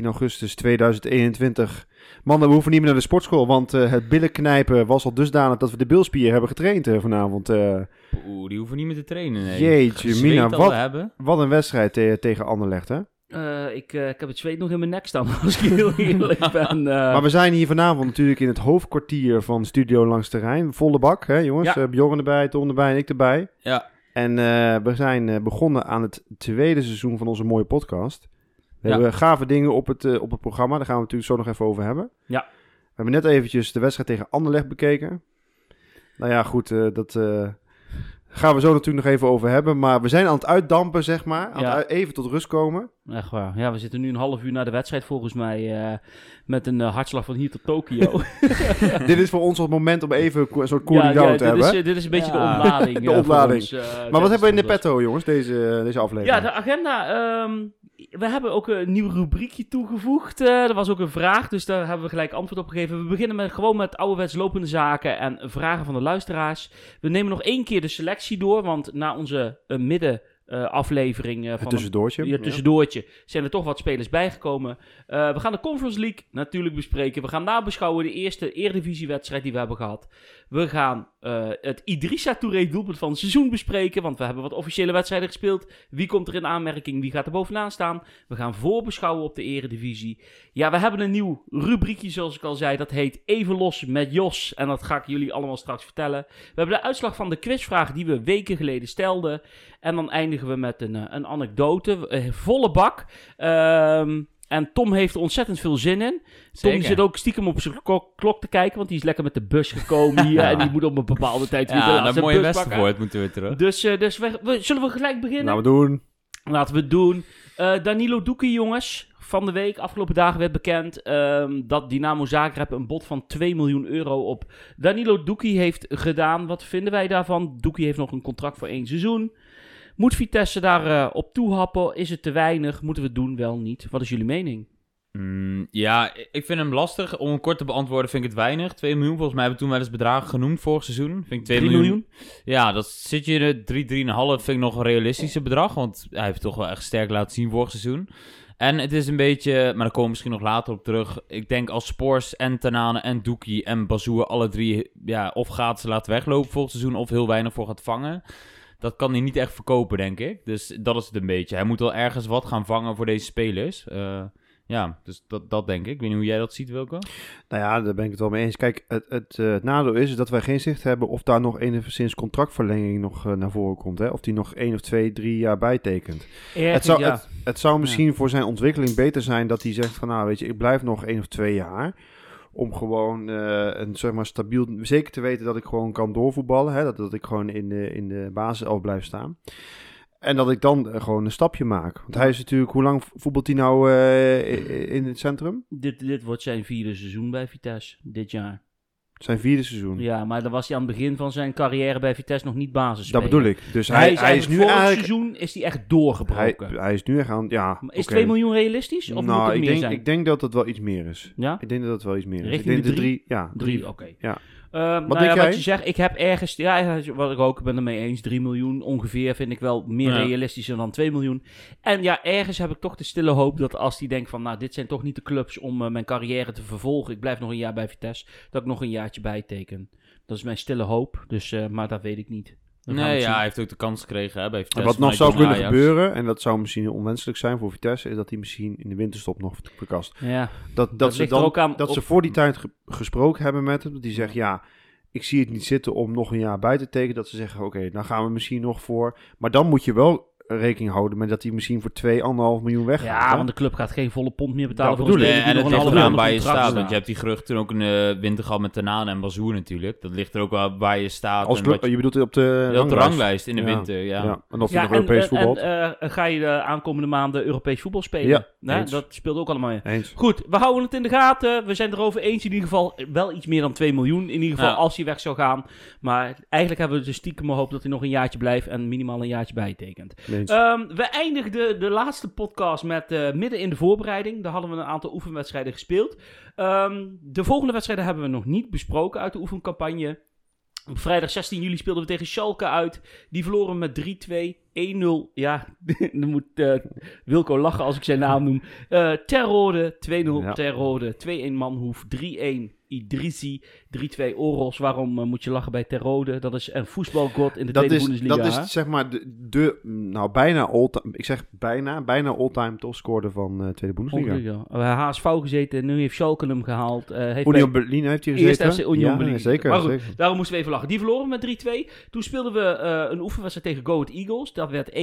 donderdag 19 augustus 2021. Mannen, we hoeven niet meer naar de sportschool, want uh, het billenknijpen was al dusdanig dat we de bilspier hebben getraind uh, vanavond. Uh. Oeh, die hoeven niet meer te trainen, nee. Jeetje, Mina, wat, wat een wedstrijd te tegen Anderlecht, hè? ik, ik heb het zweet nog in mijn nek staan, als ik heel eerlijk ben. Maar we zijn hier vanavond natuurlijk in het hoofdkwartier van Studio Langs Terrein. Volle bak, hè jongens? Ja. Bjorn erbij, Tom erbij en ik erbij. Ja. En we zijn begonnen aan het tweede seizoen van onze mooie podcast. We ja. hebben gave dingen op het, uh, op het programma. Daar gaan we natuurlijk zo nog even over hebben. Ja. We hebben net eventjes de wedstrijd tegen Anderlecht bekeken. Nou ja, goed, uh, dat uh, gaan we zo natuurlijk nog even over hebben. Maar we zijn aan het uitdampen, zeg maar. Aan ja. het even tot rust komen. Echt waar. Ja, we zitten nu een half uur na de wedstrijd volgens mij. met een hartslag van hier tot Tokio. dit is voor ons het moment om even een soort cooling ja, down te dit hebben. Is, dit is een beetje de ontlading. de ontlading. Ons, maar wat hebben we in de petto, jongens, deze, deze aflevering? Ja, de agenda... Um, we hebben ook een nieuw rubriekje toegevoegd. Uh, er was ook een vraag, dus daar hebben we gelijk antwoord op gegeven. We beginnen met, gewoon met ouderwets lopende zaken en vragen van de luisteraars. We nemen nog één keer de selectie door, want na onze uh, midden uh, aflevering. Uh, van tussendoortje. Een, tussendoortje. Zijn er toch wat spelers bijgekomen. Uh, we gaan de Conference League natuurlijk bespreken. We gaan nabeschouwen de eerste Eredivisie-wedstrijd die we hebben gehad. We gaan het Idrissa Touré doelpunt van het seizoen bespreken. Want we hebben wat officiële wedstrijden gespeeld. Wie komt er in aanmerking? Wie gaat er bovenaan staan? We gaan voorbeschouwen op de Eredivisie. Ja, we hebben een nieuw rubriekje, zoals ik al zei. Dat heet Even Los met Jos. En dat ga ik jullie allemaal straks vertellen. We hebben de uitslag van de quizvraag die we weken geleden stelden. En dan eindigen we met een, eh, een anekdote. Eh, volle bak. Um, en Tom heeft er ontzettend veel zin in. Tom zit ook stiekem op zijn klok te kijken, want die is lekker met de bus gekomen hier. En die moet op een bepaalde tijd weer ja, een mooie Westervoort moeten we terug. Dus, uh, dus we, zullen we gelijk beginnen? Laten we doen. Laten we het doen. Uh, Danilo Doekie, jongens. Van de week, afgelopen dagen werd bekend um, dat Dynamo Zagreb een bod van 2 miljoen euro op Danilo Doekie heeft gedaan. Wat vinden wij daarvan? Doekie heeft nog een contract voor één seizoen. Moet Vitesse daar uh, op toehappen? Is het te weinig? Moeten we het doen? Wel niet. Wat is jullie mening? Mm, ja, ik vind hem lastig. Om een kort te beantwoorden vind ik het weinig. 2 miljoen, volgens mij hebben we toen wel eens bedragen genoemd vorig seizoen. Vind ik 2 miljoen. miljoen. Ja, dat zit je in 3, 3,5 vind ik nog een realistische bedrag. Want hij heeft toch wel echt sterk laten zien vorig seizoen. En het is een beetje, maar daar komen we misschien nog later op terug. Ik denk als Spors en Tanane en Doekie en Bazoer alle drie, ja, of gaat ze laten weglopen volgend seizoen, of heel weinig voor gaat vangen dat kan hij niet echt verkopen, denk ik. Dus dat is het een beetje. Hij moet wel ergens wat gaan vangen voor deze spelers. Uh, ja, dus dat, dat denk ik. Ik weet niet hoe jij dat ziet, Wilco. Nou ja, daar ben ik het wel mee eens. Kijk, het, het, uh, het nadeel is dat wij geen zicht hebben of daar nog enigszins contractverlenging nog uh, naar voren komt. Hè? Of die nog één of twee, drie jaar bijtekent. Het, zou, ja. het, het, zou misschien ja. voor zijn ontwikkeling beter zijn dat hij zegt van nou weet je, ik blijf nog één of twee jaar om gewoon uh, een zeg maar stabiel, zeker te weten dat ik gewoon kan doorvoetballen. Hè? Dat, dat ik gewoon in de, in de basis al blijf staan. En dat ik dan uh, gewoon een stapje maak. Want hij is natuurlijk, hoe lang voetbalt hij nou uh, in het centrum? Dit, dit wordt zijn vierde seizoen bij Vitesse, dit jaar. Zijn vierde seizoen. Ja, maar dan was hij aan het begin van zijn carrière bij Vitesse nog niet basis. Dat bedoel ik. Dus hij, hij, is, hij is nu vorig eigenlijk... seizoen is hij echt doorgebroken. Hij, hij is nu echt aan, ja. Maar is okay. 2 miljoen realistisch? Of nou, moet het ik meer denk, zijn? ik denk dat het wel iets meer is. Ja? Ik denk dat het wel iets meer is. Richting ik denk de drie? drie ja, drie. drie. Oké. Okay. Ja. Uh, wat nou ja, wat je zegt, ik heb ergens, ja, wat ik ook ben het mee eens, 3 miljoen ongeveer vind ik wel meer ja. realistischer dan 2 miljoen. En ja, ergens heb ik toch de stille hoop dat als die denkt van, nou, dit zijn toch niet de clubs om uh, mijn carrière te vervolgen, ik blijf nog een jaar bij Vitesse, dat ik nog een jaartje bijteken. Dat is mijn stille hoop, dus, uh, maar dat weet ik niet. Nee, ja, hij heeft ook de kans gekregen hè, bij Vitesse. En wat nog zou kunnen Ajax. gebeuren, en dat zou misschien onwenselijk zijn voor Vitesse, is dat hij misschien in de winterstop nog verkast. Ja, dat, dat, dat, ze, dan, ook aan, dat op... ze voor die tijd ge gesproken hebben met hem, dat hij zegt, ja, ik zie het niet zitten om nog een jaar bij te tekenen. Dat ze zeggen, oké, okay, dan gaan we misschien nog voor. Maar dan moet je wel rekening houden met dat hij misschien voor 2, 1,5 miljoen weggaat. Ja, hè? want de club gaat geen volle pond meer betalen dat voor een En het ligt eraan waar je staat. Want je hebt die gerucht toen ook een uh, winter gehad met Tanane en Bazoer natuurlijk. Dat ligt er ook wel waar je staat. Als club, je, je, bedoelt op de, op de ranglijst in de ja. winter, ja. ja. En of je ja, nog Europees voetbal. En uh, ga je de aankomende maanden Europees voetbal spelen? Ja, nee, dat speelt ook allemaal mee. Eens. Goed, we houden het in de gaten. We zijn erover eens in ieder geval. Wel iets meer dan 2 miljoen in ieder geval als hij weg zou gaan. Maar eigenlijk hebben we dus stiekem hoop dat hij nog een jaartje blijft en minimaal een jaartje bijtekent. Um, we eindigde de laatste podcast met uh, midden in de voorbereiding. Daar hadden we een aantal oefenwedstrijden gespeeld. Um, de volgende wedstrijden hebben we nog niet besproken uit de oefencampagne. Op vrijdag 16 juli speelden we tegen Schalke uit. Die verloren met 3-2. 1-0. Ja, dan moet uh, Wilco lachen als ik zijn naam noem. Uh, Terrode 2-0 ja. Terrode. 2-1 Manhoef. 3-1 Idrisi. 3-2 Oros. Waarom uh, moet je lachen bij Terrode? Dat is een voetbalgod in de dat tweede is, Bundesliga. Dat is zeg maar de, de nou bijna all-time, ik zeg bijna, bijna all-time topscorer van uh, tweede Bundesliga. Uh, HSV gezeten, nu heeft Schalke hem gehaald. Uh, heeft Union Berlin heeft hij gezeten. Eerst FC Union ja, Berlin. Zeker, maar goed, zeker. daarom moesten we even lachen. Die verloren met 3-2. Toen speelden we een oefenwedstrijd tegen Go Ahead Eagles. Dat werd 1-1.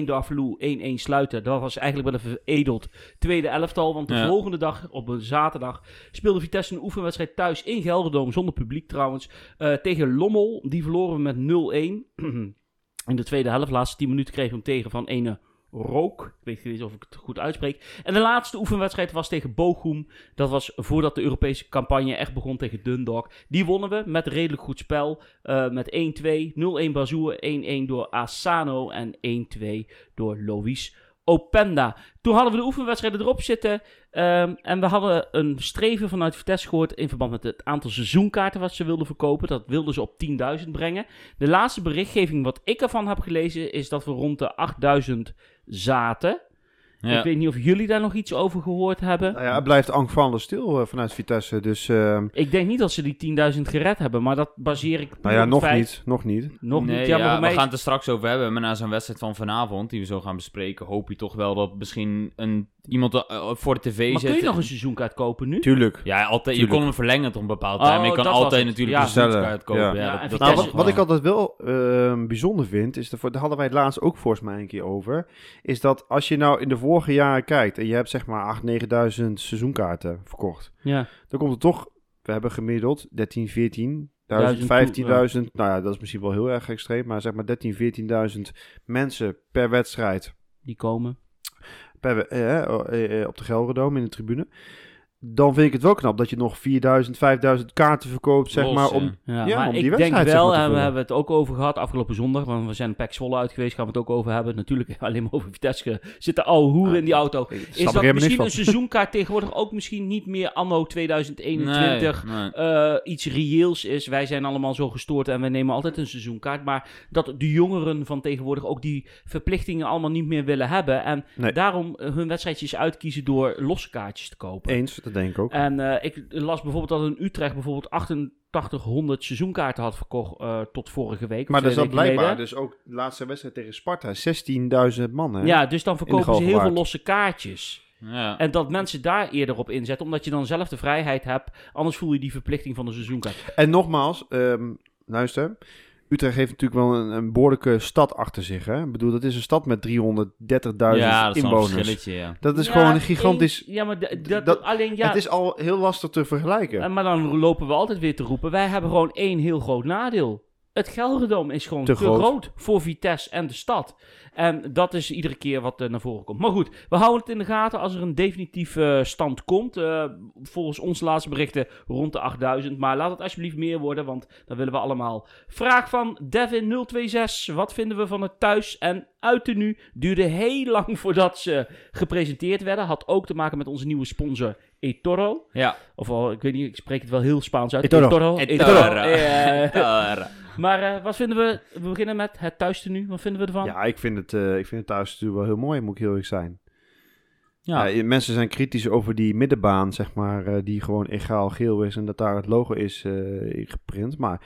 0-1 Darvalu, 1-1 sluiten. Dat was eigenlijk wel een veredeld tweede elftal. Want de ja. volgende dag, op een zaterdag, speelde Vitesse een oefenwedstrijd thuis in Gelderdoom. Zonder publiek trouwens. Uh, tegen Lommel. Die verloren we met 0-1. in de tweede helft, laatste 10 minuten, kregen we hem tegen van ene Rook. Ik weet niet of ik het goed uitspreek. En de laatste oefenwedstrijd was tegen Bochum. Dat was voordat de Europese campagne echt begon tegen Dundalk. Die wonnen we met redelijk goed spel. Uh, met 1-2, 0-1 Bazoer, 1-1 door Asano en 1-2 door Lois Openda. Toen hadden we de oefenwedstrijden erop zitten. Um, en we hadden een streven vanuit Vitesse gehoord in verband met het aantal seizoenkaarten wat ze wilden verkopen. Dat wilden ze op 10.000 brengen. De laatste berichtgeving wat ik ervan heb gelezen is dat we rond de 8.000 zaten. Ja. Ik weet niet of jullie daar nog iets over gehoord hebben. Nou ja, het blijft angstvallig stil uh, vanuit Vitesse. Dus, uh... Ik denk niet dat ze die 10.000 gered hebben, maar dat baseer ik. Nou ja, nog feit... niet. Nog niet. Nog nee, niet. Ja, ja, we gaan het er straks over hebben. Maar na zo'n wedstrijd van vanavond, die we zo gaan bespreken, hoop je toch wel dat misschien een, iemand uh, voor de tv maar kun je nog een seizoenkaart kopen nu? Tuurlijk. Ja, altijd, Tuurlijk. je kon hem verlengen tot een bepaald tijd. Oh, maar je kan dat altijd natuurlijk Ja. een seizoenskaart kopen. Ja. Ja, Ja, dat- en dat Nou, wat, ik altijd wel ehm, bijzonder vind, is, de, daar hadden wij het laatst ook volgens mij een keer over, is dat als je nou in de vorige jaren kijkt en je hebt zeg maar 8.000, 9.000 seizoenkaarten verkocht, Ja. dan komt het toch, we hebben gemiddeld 13, 14, Duizend 15.000, nou ja, dat is misschien wel heel erg extreem, maar zeg maar 13, 14.000 mensen per wedstrijd Die komen. Eh, eh, eh, op de Gelredome in de tribune. Dan vind ik het wel knap dat je nog 4000, 5000 kaarten verkoopt, zeg Los, maar, ja. om Ja, Ja, maar om die ik denk wedstrijd, zeg wel, maar, te en we hebben het ook over gehad afgelopen zondag, want we zijn een Zwolle uit geweest, gaan we het ook over hebben. Natuurlijk alleen maar over Vitesse zitten oude hoeren in die auto. Is dat misschien een seizoenkaart tegenwoordig ook misschien niet meer anno 2021 Nee, nee. eh, iets reëels is. Wij zijn allemaal zo gestoord en wij nemen altijd een seizoenkaart. Maar dat de jongeren van tegenwoordig ook die verplichtingen allemaal niet meer willen hebben. En Nee. daarom hun wedstrijdjes uitkiezen door losse kaartjes te kopen. Eens, dat denk ik ook. En eh, ik las bijvoorbeeld dat in Utrecht bijvoorbeeld 8800 seizoenkaarten had verkocht eh, tot vorige week. Maar zat weken blijkbaar geleden. dus ook de laatste wedstrijd tegen Sparta 16.000 man. Hè? Ja, dus dan verkopen ze heel veel losse kaartjes. Ja. En dat mensen daar eerder op inzetten, omdat je dan zelf de vrijheid hebt. Anders voel je die verplichting van de seizoenkaart. En nogmaals, ehm luister. Utrecht heeft natuurlijk wel een, een behoorlijke stad achter zich. Hè? Ik bedoel, dat is een stad met 330.000 ja, dat is wel een inwoners. ja. Dat is Ja, gewoon een gigantisch... ja, maar dat, dat- alleen ja. Het is al heel lastig te vergelijken. en- Maar dan lopen we altijd weer te roepen. Wij hebben gewoon één heel groot nadeel. Het Gelredome is gewoon Te te, groot. groot. voor Vitesse en de stad. En dat is iedere keer wat er naar voren komt. Maar goed, we houden het in de gaten als er een definitief eh, stand komt. Eh, volgens onze laatste berichten rond de 8000. Maar laat het alsjeblieft meer worden, want dat willen we allemaal. Vraag van Devin026. Wat vinden we van het thuis en uittenu? Duurde heel lang voordat ze gepresenteerd werden. Had ook te maken met onze nieuwe sponsor eToro. Ja. Of al, ik weet niet, ik spreek het wel heel Spaans uit. eToro. Etora. Eh, Etora. maar eh, wat vinden we? We beginnen met het thuistenu. Wat vinden we ervan? Ja, ik vind het, eh, ik vind het thuis natuurlijk wel heel mooi, moet ik heel eerlijk zijn. Ja. Ja, mensen zijn kritisch over die middenbaan, zeg maar, eh, die gewoon egaal geel is en dat daar het logo is eh ingeprint. Maar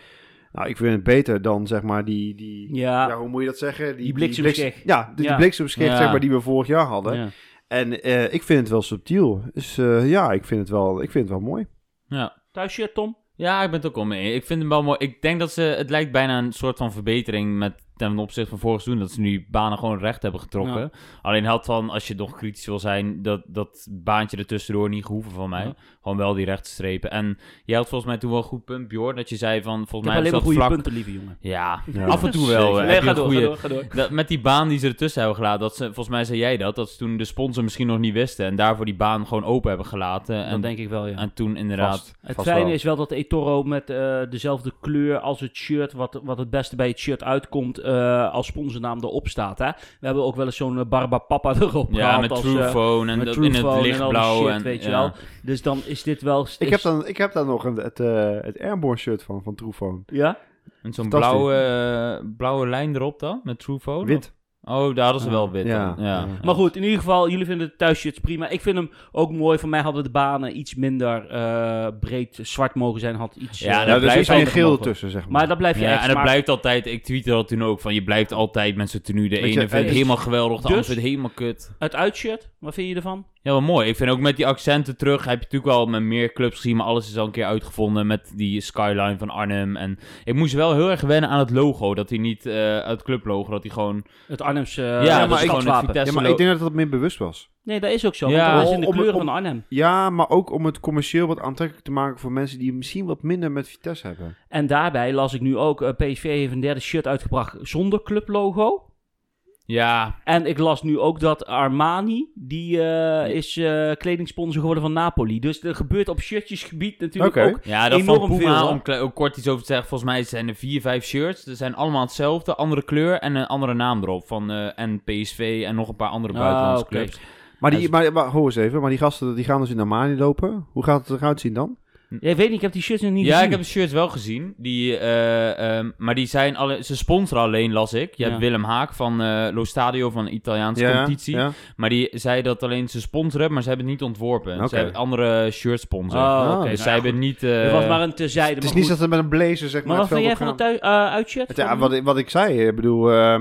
nou, ik vind het beter dan, zeg maar, die, die Ja. ja, hoe moet je dat zeggen? Die bliksemschicht. ja, die, Ja. bliksemschicht, Ja. zeg maar, die we vorig jaar hadden. Ja. En eh, ik vind het wel subtiel. Dus eh, ja, ik vind het wel, ik vind het wel mooi. ja. Thuisshirt, Tom? Ja, ik ben het ook al mee. Ik vind hem wel mooi. Ik denk dat ze, het lijkt bijna een soort van verbetering met ten opzichte van vorig seizoen, dat ze nu banen gewoon recht hebben getrokken. Ja. Alleen had van, als je nog kritisch wil zijn, dat, dat baantje er tussendoor niet gehoeven van mij. Ja. Gewoon wel die rechte strepen. En jij had volgens mij toen wel een goed punt, Bjorn, dat je zei van, volgens mij is dat goede vlak... punten, lieve jongen. Ja, Ja. af en toe wel. Nee, ga door, goede- ga door, ga door. Dat, met die baan die ze ertussen hebben gelaten, dat ze, volgens mij zei jij dat, dat ze toen de sponsor misschien nog niet wisten en daarvoor die baan gewoon open hebben gelaten. Dat En, denk ik wel, ja. en toen inderdaad... Vast. Het Vast fijne wel. is wel dat de eToro met eh, dezelfde kleur als het shirt, wat, wat het beste bij het shirt uitkomt, uh, als sponsornaam erop staat. Hè? We hebben ook wel eens zo'n Barba Papa erop ja, gehad. met als, Truephone en met dat in het lichtblauw. En, weet je wel. Dus dan is dit wel... Ik, heb dan, ik heb dan nog een, het, uh, het Airborne shirt van, van Truephone. Ja? En zo'n blauwe, blauwe lijn erop dan, met Truephone? Wit. Oh, daar hadden ze wel wit. Ja, ja. Maar goed, in ieder geval, jullie vinden de thuisshirts prima. Ik vind hem ook mooi. Voor mij hadden de banen iets minder uh, breed zwart mogen zijn. Had iets, ja, uh, daar blijft geen geel tussen, zeg maar. Maar dat blijft je Ja, en het blijft altijd, ik tweette dat toen ook, van je blijft altijd met zijn tenue. De ene vindt het helemaal geweldig, de dus, andere vindt het helemaal kut. Het uitshirt, wat vind je ervan? Ja, wel mooi. Ik vind ook met die accenten terug, heb je natuurlijk wel met meer clubs gezien, maar alles is al een keer uitgevonden met die skyline van Arnhem. En ik moest wel heel erg wennen aan het logo, dat hij niet, uh, het clublogo, dat hij gewoon... Het Uh, ja, maar, ik, ja, maar ik denk dat dat meer bewust was. Nee, dat is ook zo, ja. want dat is in de kleuren van Arnhem. Ja, maar ook om het commercieel wat aantrekkelijk te maken voor mensen die misschien wat minder met Vitesse hebben. En daarbij las ik nu ook, uh, PSV heeft een derde shirt uitgebracht zonder clublogo. Ja. En ik las nu ook dat Armani, die uh, is uh, kledingsponsor geworden van Napoli. Dus er gebeurt op shirtjesgebied natuurlijk okay. ook Ja, dat enorm veel. om ook kort iets over te zeggen, volgens mij zijn er vier, vijf shirts. Ze zijn allemaal hetzelfde, andere kleur en een andere naam erop. Van uh, en PSV en nog een paar andere buitenlandse ah, okay. clubs. Maar, die, maar, maar, hoor eens even, maar die gasten die gaan dus in Armani lopen. Hoe gaat het eruit zien dan? Jij weet niet, ik heb die shirts nog niet ja, gezien. Ja, ik heb de shirts wel gezien. Die, uh, um, maar die zijn alle, ze sponsoren alleen, las ik. Je ja. hebt Willem Haak van uh, Lo Stadio van de Italiaanse ja, competitie. Ja. Maar die zei dat alleen ze sponsoren, maar ze hebben het niet ontworpen. Okay. Ze hebben andere shirt sponsoren. Oh, okay. Dus nou, zij hebben niet... Uh, er was maar een terzijde. Het is niet dat ze met een blazer zeg maar, maar wat vind jij van het uh, uitshirt? Ja, wat, ik, wat ik zei, ik bedoel... Uh,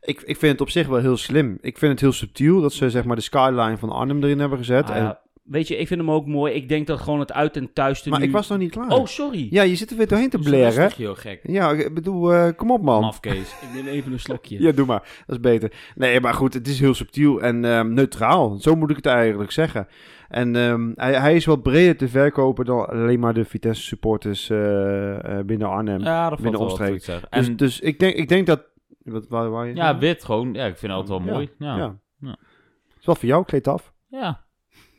ik, ik vind het op zich wel heel slim. Ik vind het heel subtiel dat ze zeg maar de skyline van Arnhem erin hebben gezet. Ah, en Weet je, ik vind hem ook mooi. Ik denk dat gewoon het uit- en thuis Maar ik was nog niet klaar. Oh, sorry. Ja, je zit er weer doorheen te blaren. Dat is heel gek. Ja, ik bedoel, uh, kom op man. Mafkees. ik neem even een slokje. ja, doe maar. Dat is beter. Nee, maar goed, het is heel subtiel en um, neutraal. Zo moet ik het eigenlijk zeggen. En um, hij, hij, is wat breder te verkopen dan alleen maar de Vitesse supporters uh, uh, binnen Arnhem. Ja, dat binnen omstreek. Dus, en... dus ik, denk, ik denk dat... Wat, waar, waar je ja, wit gewoon. Ja, ik vind het altijd wel mooi. Ja. ja. ja. Is wat voor jou, kleed af. Ja.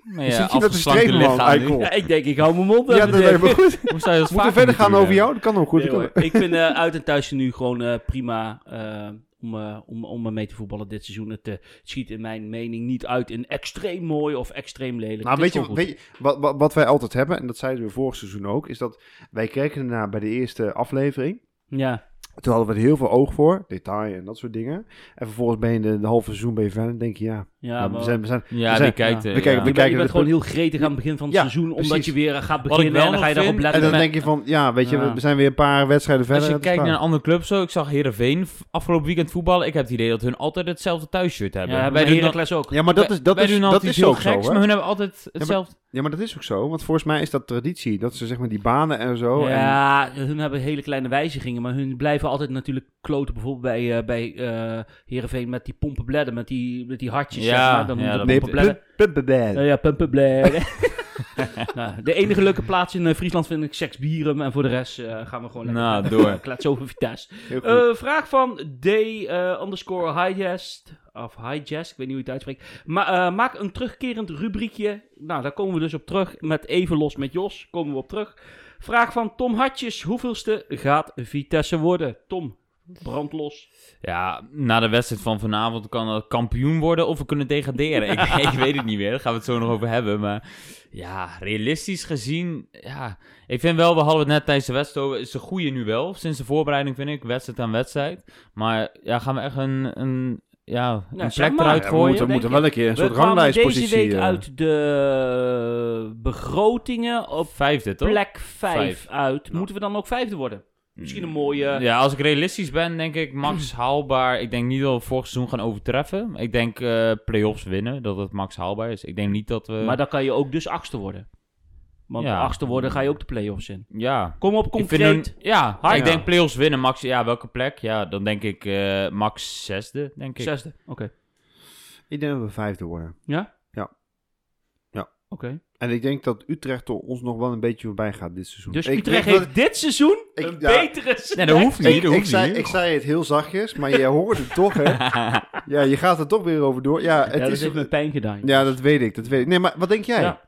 Maar ja, zit je met de streep, man, ja, ik denk, ik hou mijn mond Ja, dat is goed. Je Moeten we verder gaan over jou? Dat kan ook goed. Nee, ik vind uh, uit en thuis nu gewoon uh, prima uh, om, om, om mee te voetballen dit seizoen. Het schiet in mijn mening niet uit in extreem mooi of extreem lelijk. Nou, weet je, weet je wat, wat, wat wij altijd hebben, en dat zeiden we vorig seizoen ook, is dat wij kijken naar bij de eerste aflevering. Ja. Toen hadden we er heel veel oog voor, detail en dat soort dingen. En vervolgens ben je de, de halve seizoen bij je fan en denk je, ja, ja, we zijn, we zijn, ja, we zijn, kijkt, ja. we kijken, we je kijken bent gewoon heel gretig aan het begin van het ja, seizoen, omdat precies. je weer gaat beginnen en dan ga je daarop letten. En dan denk je van, ja, weet je, ja. we zijn weer een paar wedstrijden verder. Als je kijkt naar een andere club zo, ik zag Heerenveen afgelopen weekend voetballen, ik heb het idee dat hun altijd hetzelfde thuisshirt hebben. Ja, bij Heracles ook. Ja, maar dat is, dat is, dat is ook zo, maar hun hebben altijd hetzelfde. Ja, maar dat is ook zo, want volgens mij is dat traditie, dat ze zeg maar die banen en zo. Ja, hun hebben hele kleine wijzigingen, maar hun blijven altijd natuurlijk kloten, bijvoorbeeld bij, uh, bij uh, Heerenveen met die pompenbledden, met die, met die hartjes, zeg maar. Dan ja. Pumpenbledden. ja, nou, de enige leuke plaats in uh, Friesland vind ik Seksbierum en voor de rest uh, gaan we gewoon lekker nou, door. klets over Vitesse. Uh, vraag van D underscore highest, of highest, ik weet niet hoe je het uitspreekt. Maar maak een terugkerend rubriekje. Nou, daar komen we dus op terug met Even Los met Jos, komen we op terug. Vraag van Tom Hartjes, hoeveelste gaat Vitesse worden? Tom, brandlos. Ja, na de wedstrijd van vanavond kan het kampioen worden of we kunnen degraderen. ik, ik, weet het niet meer, daar gaan we het zo nog over hebben. Maar ja, realistisch gezien, ja, ik vind wel, we hadden het net tijdens de wedstrijd, is een goede nu wel. Sinds de voorbereiding vind ik, wedstrijd aan wedstrijd. Maar ja, gaan we echt een, een ja, een nou, plek eruit gooien. we moeten, we moeten wel een keer een soort ranglijstpositie... deze week uit de begrotingen op vijfde, toch? plek vijf, uit. Moeten we dan ook vijfde worden? Misschien een mooie... Ja, als ik realistisch ben, denk ik max haalbaar. Ik denk niet dat we vorig seizoen gaan overtreffen. Ik denk uh, play-offs winnen, dat het max haalbaar is. Ik denk niet dat we... Maar dan kan je ook dus achtste worden. Want ja. achtste worden ga je ook de play-offs in. Ja. Kom op concreet. Ik ja, Hard. ik denk play-offs winnen. Max, ja, welke plek? Ja, dan denk ik uh, max zesde, denk ik. Zesde, oké. Okay. Ik denk dat we vijfde worden. Ja? Ja. Ja. Oké. Okay. En ik denk dat Utrecht ons nog wel een beetje voorbij gaat dit seizoen. Dus ik Utrecht heeft dit seizoen ik, een ja, betere Nee, dat hoeft niet. Ik, dat hoeft ik, zei, ik zei het heel zachtjes, maar je hoort het toch, hè? Ja, je gaat er toch weer over door. Ja, het ja, dat is heeft me pijn gedaan. Ja, dat weet ik, dat weet ik. Nee, maar wat denk jij? Ja.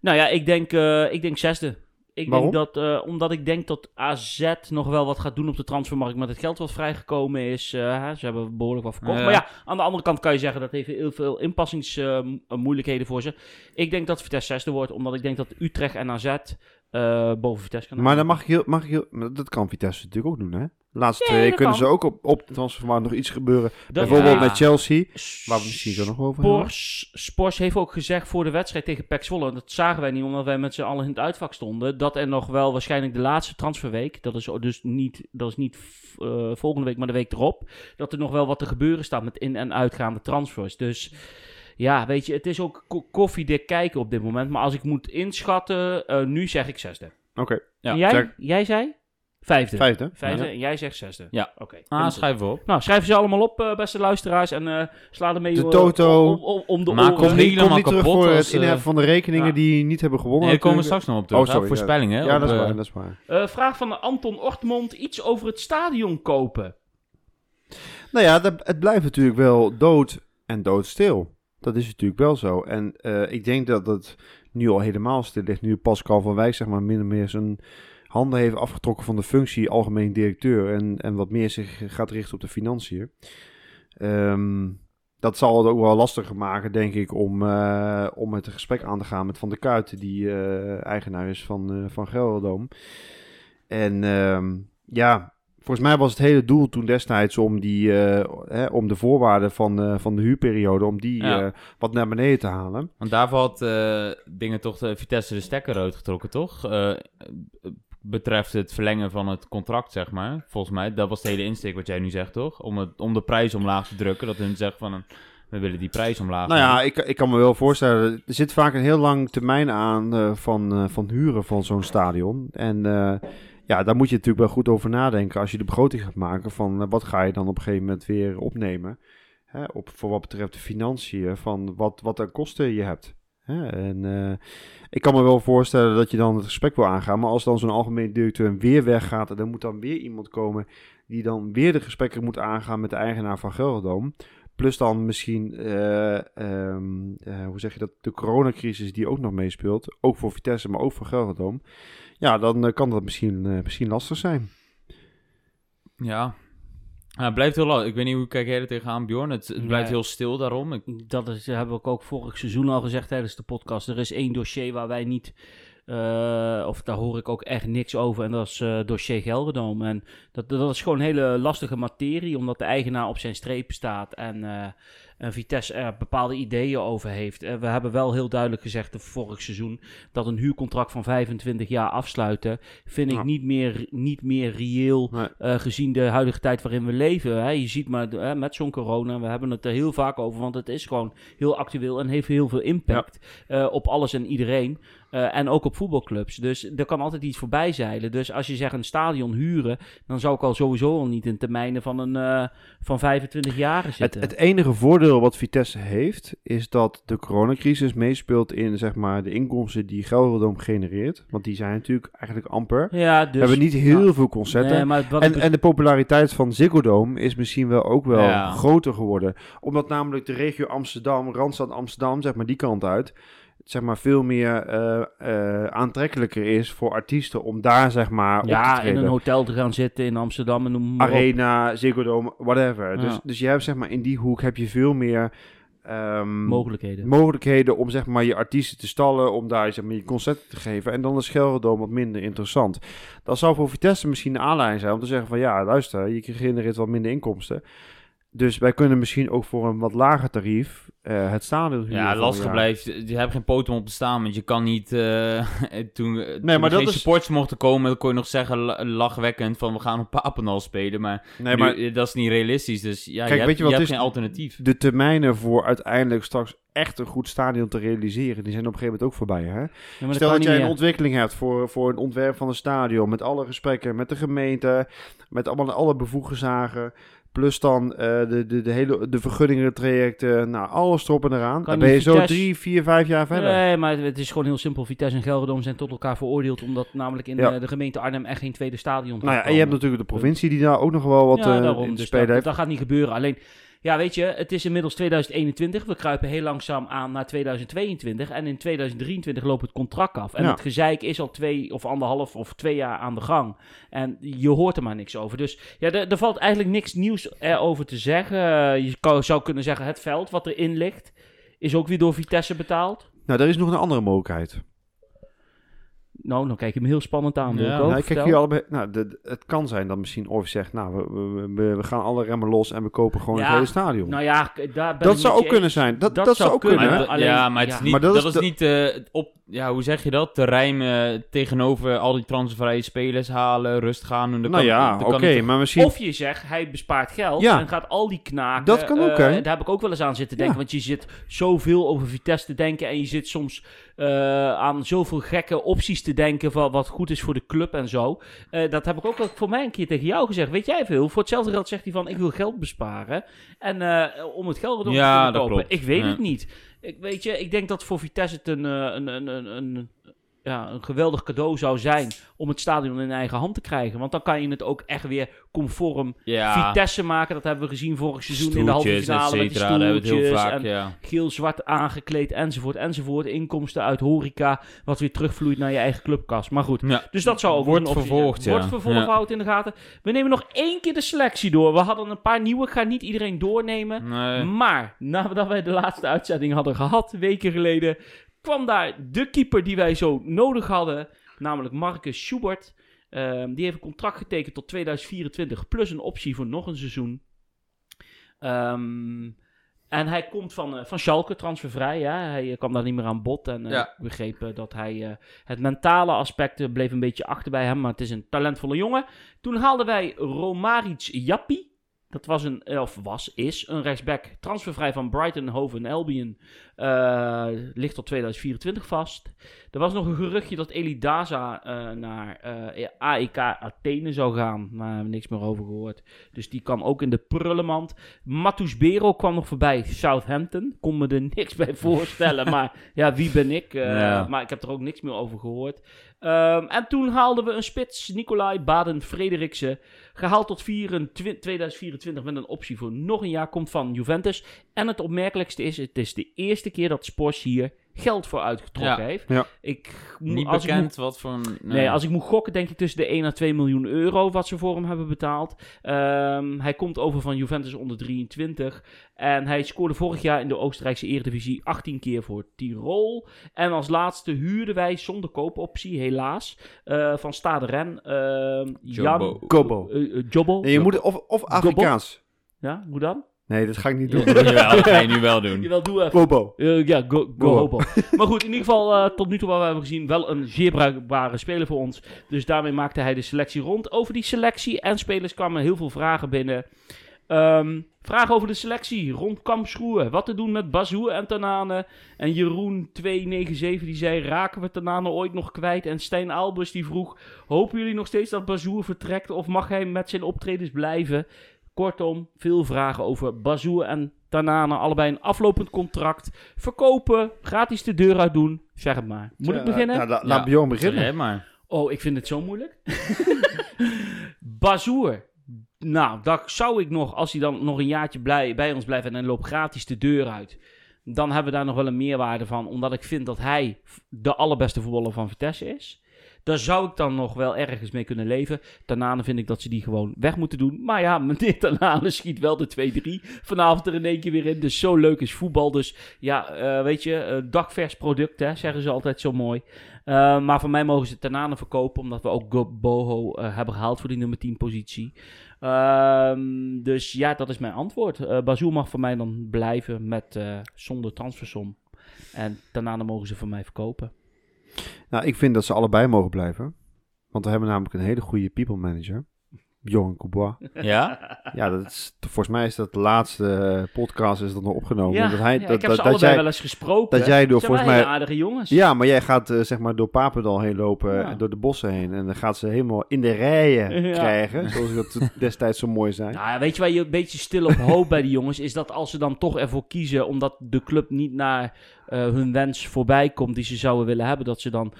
Nou ja, ik denk, uh, ik denk zesde. Ik denk dat, uh, omdat ik denk dat AZ nog wel wat gaat doen op de transfermarkt met het geld wat vrijgekomen is. Uh, ze hebben behoorlijk wat verkocht. Maar ja, aan de andere kant kan je zeggen dat heeft heel veel inpassingsmoeilijkheden voor ze. Ik denk dat Vitesse zesde wordt, omdat ik denk dat Utrecht en AZ uh, boven Vitesse kan. Maar dan mag heel, mag heel, dat kan Vitesse natuurlijk ook doen, hè? De laatste twee kunnen ze ook op, op de transfermarkt nog iets gebeuren. Bijvoorbeeld met Chelsea, waar we misschien zo nog over Spors, Spors heeft ook gezegd voor de wedstrijd tegen PEC Zwolle, dat zagen wij niet omdat wij met z'n allen in het uitvak stonden, dat er nog wel waarschijnlijk de laatste transferweek, dat is dus niet, dat is niet uh, volgende week, maar de week erop, dat er nog wel wat te gebeuren staat met in- en uitgaande transfers. Dus ja, weet je, het is ook koffiedik kijken op dit moment. Maar als ik moet inschatten, uh, nu zeg ik zesde. Oké. Ja. En jij, jij zei? Vijfde. Vijfde. Vijfde. Ja. En jij zegt zesde. Ja. Oké. Ah, schrijven we op. Nou, schrijven ze allemaal op, uh, beste luisteraars. En uh, sla ermee de toto. Om, om, om de maar kom niet helemaal kapot voor het inheffen van de rekeningen ja. die niet hebben gewonnen. Nee, daar komen we straks nog op terug. Oh, sorry, Voorspellingen. Ja, dat is waar. Dat is waar. vraag van Anton Ortmond. Iets over het stadion kopen. Nou ja, dat, het blijft natuurlijk wel dood en doodstil. Dat is natuurlijk wel zo. En uh, ik denk dat het nu al helemaal stil ligt. Nu Pascal van Wijk zeg maar min of meer zijn handen heeft afgetrokken van de functie algemeen directeur. En, en wat meer zich gaat richten op de financiën. Um, dat zal het ook wel lastiger maken, denk ik, om, uh, om het gesprek aan te gaan met Van der Kuiten, die uh, eigenaar is van, van Gelderdoom. En um, ja, Volgens mij was het hele doel toen destijds om, die, uh, hè, om de voorwaarden van, uh, van de huurperiode, om die ja. uh, wat naar beneden te halen. Want daarvoor had dingen toch de Vitesse de stekker uitgetrokken, toch? betreft het verlengen van het contract, zeg maar. Volgens mij, dat was de hele insteek wat jij nu zegt, toch? Om, het, om de prijs omlaag te drukken, dat hun zeggen van... Een, we willen die prijs omlaag. Nou ja, ik, ik kan me wel voorstellen. Er zit vaak een heel lang termijn aan van, van huren van zo'n stadion. En ja, daar moet je natuurlijk wel goed over nadenken als je de begroting gaat maken van uh, wat ga je dan op een gegeven moment weer opnemen. Hè, op, voor wat betreft de financiën, van wat, wat er kosten je hebt. Hè, en uh, ik kan me wel voorstellen dat je dan het gesprek wil aangaan, maar als dan zo'n algemeen directeur weer weggaat en dan moet dan weer iemand komen die dan weer de gesprekken moet aangaan met de eigenaar van Gelderdoom. Plus dan misschien, uh, um, hoe zeg je dat, de coronacrisis die ook nog meespeelt. Ook voor Vitesse, maar ook voor Gelderdoom ja, dan uh, kan dat misschien, uh, misschien lastig zijn. Ja. het blijft heel lastig. Ik weet niet hoe kijk jij er tegenaan, Bjorn. Het, het blijft heel stil daarom. Ik... Dat is, hebben we ook vorig seizoen al gezegd tijdens de podcast. Er is één dossier waar wij niet... Uh, of daar hoor ik ook echt niks over. En dat is uh, dossier Gelderdoom. En dat, dat is gewoon een hele lastige materie, omdat de eigenaar op zijn streep staat. En uh, en Vitesse er bepaalde ideeën over heeft. En we hebben wel heel duidelijk gezegd vorig seizoen dat een huurcontract van 25 jaar afsluiten vind ik niet, meer, niet meer reëel nee. uh, gezien de huidige tijd waarin we leven. Hè. Je ziet maar uh, met zo'n corona, we hebben het er heel vaak over, want het is gewoon heel actueel en heeft heel veel impact ja. uh, op alles en iedereen. Uh, en ook op voetbalclubs. Dus er kan altijd iets voorbij zeilen. Dus als je zegt een stadion huren, dan zou ik al sowieso al niet in termijnen van, een, uh, van 25 jaar zitten. Het, het, enige voordeel wat Vitesse heeft, is dat de coronacrisis meespeelt in zeg maar, de inkomsten die Gelderdoom genereert. Want die zijn natuurlijk eigenlijk amper. Ja, dus, We hebben niet heel nou, veel concerten. Nee, en, en de populariteit van Ziggo Dome is misschien wel ook wel ja. groter geworden. Omdat namelijk de regio Amsterdam, Randstad Amsterdam, zeg maar die kant uit zeg maar veel meer uh, uh, aantrekkelijker is voor artiesten om daar zeg maar ja, op te in een hotel te gaan zitten in Amsterdam en noem maar Arena, Ziggo Dome, whatever. Ja. Dus, dus je hebt zeg maar in die hoek heb je veel meer um, mogelijkheden. mogelijkheden om zeg maar je artiesten te stallen, om daar zeg maar je concerten te geven. En dan is Gelredome wat minder interessant. Dat zou voor Vitesse misschien een aanleiding zijn om te zeggen van ja, luister, je genereert wat minder inkomsten. Dus wij kunnen misschien ook voor een wat lager tarief uh, het stadion huren. Ja, lastig blijft. Je hebt geen poten om te staan, want je kan niet... Uh, toen nee, toen maar geen dat supporters mochten komen, dan kon je nog zeggen lachwekkend van we gaan op Papendal spelen. Maar, nee, maar nu, dat is niet realistisch. Dus ja, Kijk, je hebt, weet je wat je hebt is geen alternatief. De termijnen voor uiteindelijk straks echt een goed stadion te realiseren, die zijn op een gegeven moment ook voorbij. Hè? Ja, Stel dat, dat jij een ontwikkeling hebt voor, voor een ontwerp van een stadion, met alle gesprekken met de gemeente, met allemaal alle bevoegde zagen. Plus dan uh, de, de, de hele de vergunningen trajecten, nou alles erop en eraan. Kan dan ben je Vitesse... zo drie, vier, vijf jaar verder. Nee, maar het is gewoon heel simpel. Vitesse en Gelredome zijn tot elkaar veroordeeld, omdat namelijk in Ja. uh, de gemeente Arnhem echt geen tweede stadion Nou ja, en je hebt natuurlijk de provincie die daar ook nog wel wat ja, eh, daarom. in te Dus spelen dat, heeft. dat gaat niet gebeuren. Alleen, ja, weet je, het is inmiddels 2021. We kruipen heel langzaam aan naar 2022. En in 2023 loopt het contract af. En het gezeik is al twee of anderhalf of twee jaar aan de gang. En je hoort er maar niks over. Dus ja, er, valt eigenlijk niks nieuws erover te zeggen. je zou kunnen zeggen, het veld wat erin ligt, is ook weer door Vitesse betaald. Nou, er is nog een andere mogelijkheid. Nou, dan kijk je me heel spannend aan. Ja. Nou, kijk hier allebei, nou, de, het kan zijn dat misschien Orf zegt, nou, we, we, we, gaan alle remmen los en we kopen gewoon het hele stadion. Nou ja, daar dat zou ook kunnen zijn. Dat, dat, zou ook kunnen. Alleen, ja, maar, het is niet, maar dat, is, niet uh, op, ja, hoe zeg je dat? Te rijmen tegenover al die transvrije spelers halen, rust gaan. Nou kan, ja, oké, maar misschien... Of je zegt, hij bespaart geld en gaat al die knaken... Dat kan ook, uh, Daar heb ik ook wel eens aan zitten denken, want je zit zoveel over Vitesse te denken en je zit soms uh, aan zoveel gekke opties te denken van wat goed is voor de club en zo. Uh, dat heb ik ook voor mij een keer tegen jou gezegd. Weet jij veel? Voor hetzelfde geld zegt hij van ik wil geld besparen. En uh, om het geld weer ja, te kopen. Ik weet het niet. Ik, weet je, ik denk dat voor Vitesse het een, een, een, een ja, een geweldig cadeau zou zijn om het stadion in eigen hand te krijgen. Want dan kan je het ook echt weer conform ja. Vitesse maken. Dat hebben we gezien vorig seizoen in de halve finale met die stoeltjes vaak, en ja. geel-zwart aangekleed enzovoort enzovoort. Inkomsten uit horeca wat weer terugvloeit naar je eigen clubkas. Maar goed, ja. dus dat zou ook Wordt vervolgd, ja. Wordt vervolgd, in de gaten. We nemen nog één keer de selectie door. We hadden een paar nieuwe, ik ga niet iedereen doornemen. Nee. Maar nadat wij de laatste uitzending hadden gehad, weken geleden, kwam daar de keeper die wij zo nodig hadden, namelijk Marcus Schubert. Um, die heeft een contract getekend tot 2024, plus een optie voor nog een seizoen. Um, en hij komt van, uh, van Schalke, transfervrij. Ja. Hij uh, kwam daar niet meer aan bod. En uh, ja. ik begreep dat hij het mentale aspect bleef een beetje achter bij hem. Maar het is een talentvolle jongen. Toen haalden wij Romaric Jappi. Dat was een, of was, is een rechtsback transfervrij van Brighton, Hove en Albion. Uh, ligt tot 2024 vast. Er was nog een geruchtje dat Eli Daza uh, naar uh, eh, AEK Athene zou gaan. Maar we hebben niks meer over gehoord. Dus die kwam ook in de prullenmand. Matus Bero kwam nog voorbij. Southampton. Kon me er niks bij voorstellen. maar ja, wie ben ik? Ja. Maar ik heb er ook niks meer over gehoord. Um, en toen haalden we een spits, Nicolai Baden-Frederiksen. Gehaald tot 24, 2024 met een optie voor nog een jaar. Komt van Juventus. En het opmerkelijkste is, het is de eerste keer dat Spors hier geld voor uitgetrokken heeft. Ja. Ik, Niet als bekend ik wat voor... nee. als ik moet gokken, denk ik tussen de 1 en 2 miljoen euro wat ze voor hem hebben betaald. Um, hij komt over van Juventus onder 23. En hij scoorde vorig jaar in de Oostenrijkse Eredivisie 18 keer voor Tirol. En als laatste huurden wij zonder koopoptie, helaas, uh, van Stade Ren. Uh, Jan... Kobo. Uh, Jobbo. Nee, je moet of, of Afrikaans. Ja, hoe dan? Nee, dat ga ik niet doen. Jawel, dat ga je nu wel doen. Jawel, doe even. Bobo. Uh, ja, go, go Hobo. maar goed, in ieder geval, uh, tot nu toe wat we hebben gezien, wel een zeer bruikbare speler voor ons. Dus daarmee maakte hij de selectie rond. Over die selectie en spelers kwamen heel veel vragen binnen. Um, vraag over de selectie rond Kampschroeven. Wat te doen met Bazoer en Tanane. En Jeroen297 die zei, raken we Tanane ooit nog kwijt? En Stijn Albers die vroeg, hopen jullie nog steeds dat Bazoer vertrekt? Of mag hij met zijn optredens blijven? Kortom, veel vragen over Bazoer en Tanane. Allebei een aflopend contract. Verkopen, gratis de deur uit doen. Zeg het maar. Moet ik beginnen? Ja, laat Bjorn beginnen. maar. Oh, ik vind het zo moeilijk. Bazoer. Nou, dat zou ik nog, als hij dan nog een jaartje blij, bij ons blijft en dan loopt gratis de deur uit. Dan hebben we daar nog wel een meerwaarde van. Omdat ik vind dat hij de allerbeste voetballer van Vitesse is. Daar zou ik dan nog wel ergens mee kunnen leven. Tanane vind ik dat ze die gewoon weg moeten doen. Maar ja, meneer Tanane schiet wel de 2-3 vanavond er in één keer weer in. Dus zo leuk is voetbal. Dus ja, uh, weet je, uh, dakvers product, hè, zeggen ze altijd zo mooi. Uh, maar voor mij mogen ze Tanane verkopen, omdat we ook Boho hebben gehaald voor die nummer 10 positie. Ehm, dus ja, dat is mijn antwoord. Uh, mag voor mij dan blijven met, zonder transfersom. En Tanane mogen ze voor mij verkopen. Nou, ik vind dat ze allebei mogen blijven. Want we hebben namelijk een hele goede people manager. Johan Coubois. Ja? Ja, dat is, volgens mij is dat de laatste podcast is dat nog opgenomen. Ja, dat hij, dat, ik heb dat, ze allebei jij, wel eens gesproken. Dat jij door volgens mij... aardige jongens. Ja, maar jij gaat uh, zeg maar door Papendal heen lopen en door de bossen heen. En dan gaat ze helemaal in de rijen krijgen, zoals dat destijds zo mooi zijn. Nou, weet je waar je een beetje stil op hoopt bij die jongens, is dat als ze dan toch ervoor kiezen, omdat de club niet naar hun wens voorbij komt die ze zouden willen hebben, dat ze dan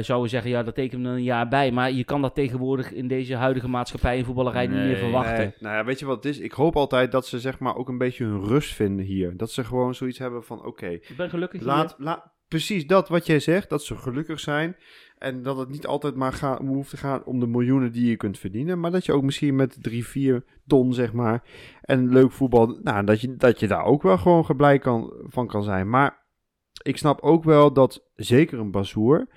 zouden zeggen, ja, dat tekenen we een jaar bij. Maar je kan dat tegenwoordig in deze huidige maatschappij in voetballerij niet meer verwachten. Nee. Nou ja, weet je wat het is? Ik hoop altijd dat ze zeg maar ook een beetje hun rust vinden hier. Dat ze gewoon zoiets hebben van, oké. ik ben gelukkig laat, laat, Precies dat wat jij zegt, dat ze gelukkig zijn. En dat het niet altijd maar ga, hoeft te gaan om de miljoenen die je kunt verdienen. Maar dat je ook misschien met drie, vier ton, zeg maar. En leuk voetbal. Nou, dat je, dat je daar ook wel gewoon geblij kan, van kan zijn. Maar ik snap ook wel dat zeker een Bazoer.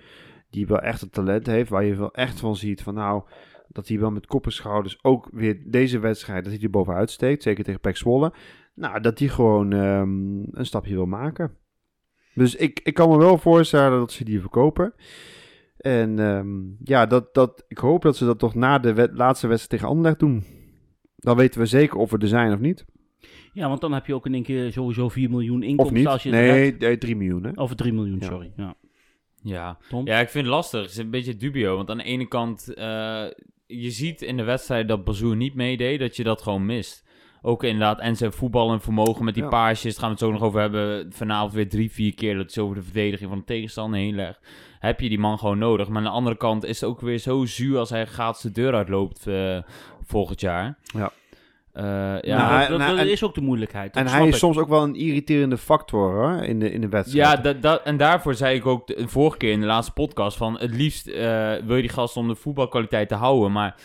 Die wel echt het talent heeft. Waar je wel echt van ziet van nou. Dat hij wel met kop en schouders ook weer deze wedstrijd. Dat hij er bovenuit steekt. Zeker tegen Pek Zwolle. Nou, dat hij gewoon um, een stapje wil maken. Dus ik, ik kan me wel voorstellen dat ze die verkopen. En um, ja, dat, dat, ik hoop dat ze dat toch na de laatste wedstrijd tegen Anderlecht doen. Dan weten we zeker of we er zijn of niet. Ja, want dan heb je ook in één keer sowieso 4 miljoen inkomsten. Of niet? Als je nee, nee, 3 miljoen. Hè? Of 3 miljoen, sorry. Ja. Ja. ja, ik vind het lastig. Het is een beetje dubio. Want aan de ene kant, uh, je ziet in de wedstrijd dat Bazoer niet meedeed, dat je dat gewoon mist ook inderdaad. En zijn voetballen vermogen met die ja. paasjes. Daar gaan we het zo nog over hebben. Vanavond weer drie, vier keer dat ze over de verdediging van de tegenstander heen legt. Heb je die man gewoon nodig. Maar aan de andere kant is het ook weer zo zuur als hij gaat de deur uitloopt uh, volgend jaar. Ja. Uh, ja, nou, dat, dat, is ook de moeilijkheid. En hij is soms ook wel een irriterende factor hoor, in, de, in de wedstrijd. Ja, dat, dat, en daarvoor zei ik ook de, vorige keer in de laatste podcast van... het liefst uh, wil je die gast om de voetbalkwaliteit te houden, maar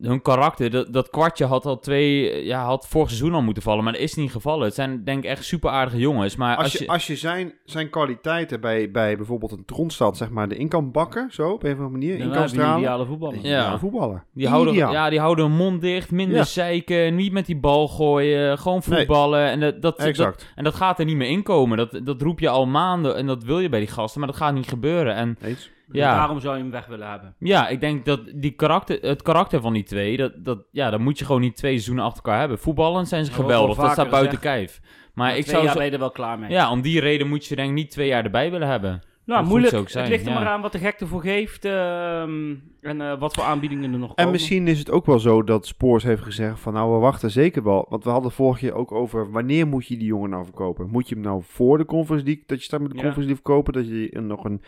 hun karakter, dat, dat kwartje had al twee, ja, had vorig seizoen al moeten vallen, maar dat is niet gevallen. Het zijn denk ik echt super aardige jongens. Maar als, je, als je zijn, zijn kwaliteiten bij, bij bijvoorbeeld een Tronstad, zeg maar, de in kan bakken, zo op een of andere manier, in kan stralen. ideale voetballer. Ja, voetballer. Die houden, ja, die houden hun mond dicht, minder ja. zeiken, niet met die bal gooien, gewoon voetballen. En dat, dat, exact. en dat gaat er niet meer inkomen. Dat, dat roep je al maanden en dat wil je bij die gasten, maar dat gaat niet gebeuren. En Eens. Ja. Daarom zou je hem weg willen hebben. Ja, ik denk dat die karakter, het karakter van die twee, dat, dat, ja, dan moet je gewoon niet twee seizoenen achter elkaar hebben. Voetballen zijn ze geweldig, dat staat buiten kijf. Maar ik zou jaar ben je er wel klaar mee. Ja, om die reden moet je denk ik niet twee jaar erbij willen hebben. Nou, moeilijk. Ook zijn. Het ligt er maar aan wat de gek ervoor geeft uh, en uh, wat voor aanbiedingen er nog komen. En misschien is het ook wel zo dat Spoors heeft gezegd van nou, we wachten zeker wel. Want we hadden vorig jaar ook over wanneer moet je die jongen nou verkopen. Moet je hem nou voor de Conference League, dat je staat met de ja. Conference League verkopen, dat je nog een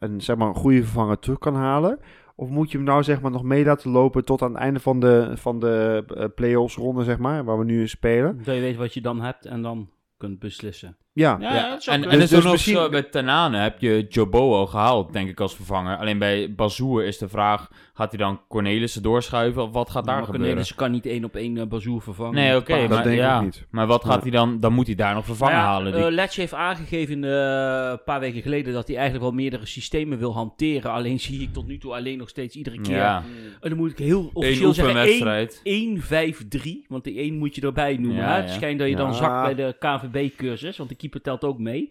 een, zeg maar, een goede vervanger terug kan halen? Of moet je hem nou zeg maar, nog mee laten lopen tot aan het einde van de, van de uh, play-offs ronde, zeg maar, waar we nu spelen? Dat je weet wat je dan hebt en dan kunt beslissen. Ja, ja, ja. en, en dus, dus misschien... zo, met Tanane heb je Jobo gehaald, denk ik, als vervanger. Alleen bij Bazoer is de vraag, gaat hij dan Cornelissen doorschuiven of wat gaat daar gebeuren? Cornelissen kan niet één op één uh, Bazoer vervangen. Nee, oké, okay, maar, denk ik niet. maar wat gaat hij dan, dan moet hij daar nog vervangen nou halen. Die... Uh, Letje heeft aangegeven uh, een paar weken geleden dat hij eigenlijk wel meerdere systemen wil hanteren. Alleen zie ik tot nu toe alleen nog steeds iedere keer. Ja. En dan moet ik heel officieel zeggen 1-5-3, want die 1 moet je erbij noemen. Ja, hè? Het schijnt dat je dan zakt bij de KVB-cursus, want de keeper telt ook mee.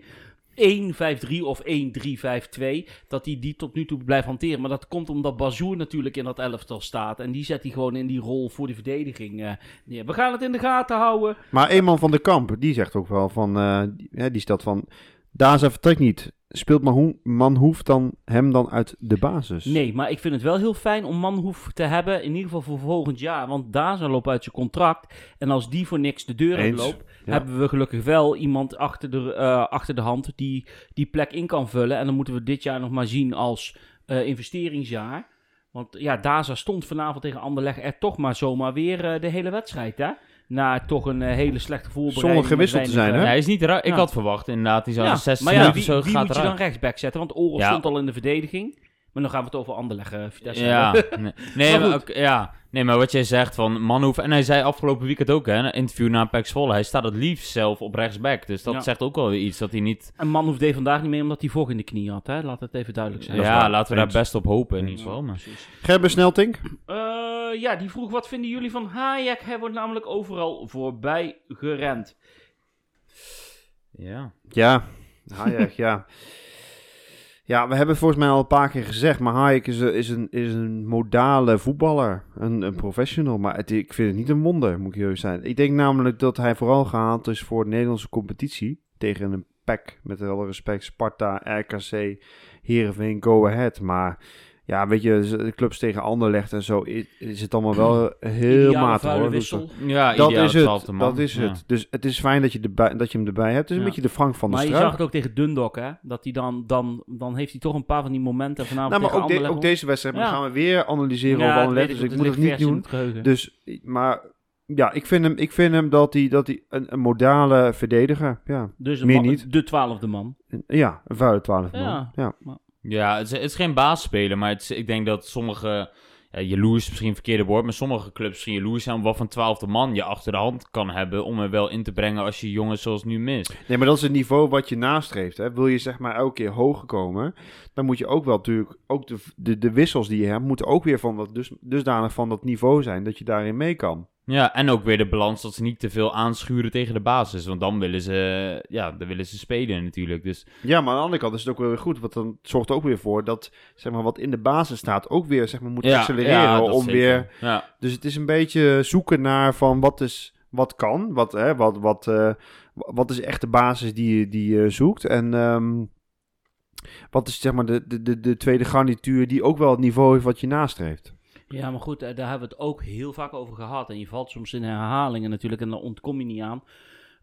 1-5-3 of 1-3-5-2, dat hij die tot nu toe blijft hanteren. Maar dat komt omdat Bazoer natuurlijk in dat elftal staat. En die zet hij gewoon in die rol voor de verdediging uh, neer. We gaan het in de gaten houden. Maar Eenman van de Kamp, die zegt ook wel van, uh, die, die stelt van, Daza vertrekt niet. Speelt Manhoef dan hem dan uit de basis? Nee, maar ik vind het wel heel fijn om Manhoef te hebben. In ieder geval voor volgend jaar. Want Daza loopt uit zijn contract. En als die voor niks de deur uitloopt... hebben we gelukkig wel iemand achter de, uh, achter de hand... Die die plek in kan vullen. En dan moeten we dit jaar nog maar zien als uh, investeringsjaar. Want ja, Daza stond vanavond tegen Anderlecht er toch maar zomaar weer uh, de hele wedstrijd, hè? Na toch een uh, hele slechte voorbereiding. Zonder gewisseld te zijn, hè? Ja, hij is niet Ik ja. had verwacht inderdaad, hij zou ja. 60 maar ja, wie, zo wie moet je dan rechtsback zetten? Want Oren stond al in de verdediging. Maar dan gaan we het over ander leggen, Vitesse. Ja, nee, nee maar, ja. nee, maar wat jij zegt van Manhoef... En hij zei afgelopen weekend ook, hè, een interview na Pax Volle. Hij staat het liefst zelf op rechtsback. Dus dat zegt ook wel iets, dat hij niet... En Manhoef deed vandaag niet mee omdat hij vocht in de knie had, hè. Laat het even duidelijk zijn. Ja, laten we daar best op hopen in ieder geval. Maar... Gerben Sneltink? Uh, ja, die vroeg wat vinden jullie van Hayek? Hij wordt namelijk overal voorbij gerend. Ja. Ja, Hayek, ja. Ja, we hebben volgens mij al een paar keer gezegd, maar Hayek is, is, een, is een modale voetballer, een, een professional. Maar ik vind het niet een wonder, moet ik eerlijk zijn. Ik denk namelijk dat hij vooral gehaald is voor de Nederlandse competitie. Tegen een pack, met alle respect, Sparta, RKC, Heerenveen, Go Ahead. Maar ja, weet je, de clubs tegen Anderlecht en zo, is, het allemaal wel heel matig hoor. Ja, dat is het. Dat is het. Dus het is fijn dat je, erbij, dat je hem erbij hebt. Het is een beetje de Frank van de Maar je zag het ook tegen Dundok, hè? Dat hij dan, dan, dan heeft hij toch een paar van die momenten vanavond nou, maar ook, ook, deze wedstrijd ja. gaan we weer analyseren over Anderlecht. Dus ik moet het niet doen. Dus, maar ja, ik vind hem, ik vind hem dat hij, dat hij een, een modale verdediger, ja. Dus meer niet. de twaalfde man. Ja, een vuile twaalfde man. Ja. Ja, het is, het is geen maar het ik denk dat sommige... Ja, jaloers is misschien een verkeerde woord, maar sommige clubs misschien jaloers zijn... wat van twaalfde man je achter de hand kan hebben... om er wel in te brengen als je jongens zoals nu mist. Nee, maar dat is het niveau wat je nastreeft. Hè. Wil je zeg maar elke keer hoger komen... dan moet je ook wel natuurlijk... ook de, de, de wissels die je hebt... moeten ook weer van dat, dus, dusdanig van dat niveau zijn... dat je daarin mee kan. Ja, en ook weer de balans dat ze niet te veel aanschuren tegen de basis. Want dan willen ze, ja, dan willen ze spelen natuurlijk. Dus... Ja, maar aan de andere kant is het ook weer goed. Want dan zorgt er ook weer voor dat zeg maar, wat in de basis staat ook weer zeg maar, moet accelereren. om weer... Ja. Dus het is een beetje zoeken naar van wat, is, wat kan. Wat, hè, wat, wat, uh, wat is echt de basis die, die je zoekt. En... Um, wat is zeg maar de, de, de, de tweede garnituur die ook wel het niveau heeft wat je nastreeft? Ja, maar goed, eh, daar hebben we het ook heel vaak over gehad. En je valt soms in herhalingen natuurlijk en daar ontkom je niet aan.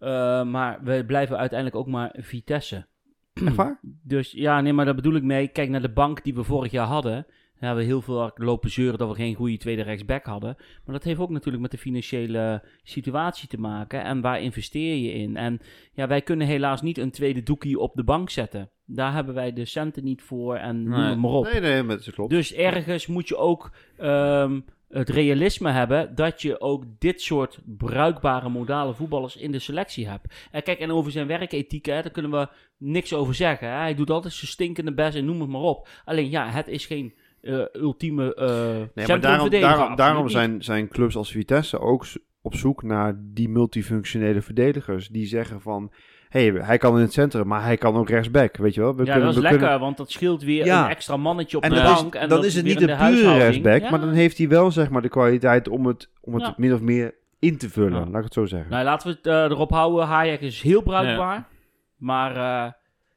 Uh, maar we blijven uiteindelijk ook maar Vitesse. Echt waar? Dus ja, nee, maar daar bedoel ik mee. Kijk naar de bank die we vorig jaar hadden. We hebben heel veel lopen zeuren dat we geen goede tweede rechtsback hadden. Maar dat heeft ook natuurlijk met de financiële situatie te maken. En waar investeer je in? En ja, wij kunnen helaas niet een tweede doekie op de bank zetten. Daar hebben wij de centen niet voor en noem maar op. Nee, nee, dat klopt. Dus ergens moet je ook um, het realisme hebben dat je ook dit soort bruikbare modale voetballers in de selectie hebt. En kijk, en over zijn werkethiek, hè, daar kunnen we niks over zeggen. Hè. Hij doet altijd zijn stinkende best en noem het maar op. Alleen ja, het is geen uh, ultieme uh, nee, maar daarom, daarom, daarom zijn, zijn clubs als Vitesse ook op zoek naar die multifunctionele verdedigers. Die zeggen van, hey, hij kan in het centrum, maar hij kan ook rechtsback, weet je wel. We ja, kunnen, dat is lekker, want dat scheelt weer een extra mannetje op en de bank. en dan is het niet een pure rechtsback, maar dan heeft hij wel zeg maar de kwaliteit om het, om het min of meer in te vullen, laat ik het zo zeggen. Nou, laten we het uh, erop houden. Hayek is heel bruikbaar, maar...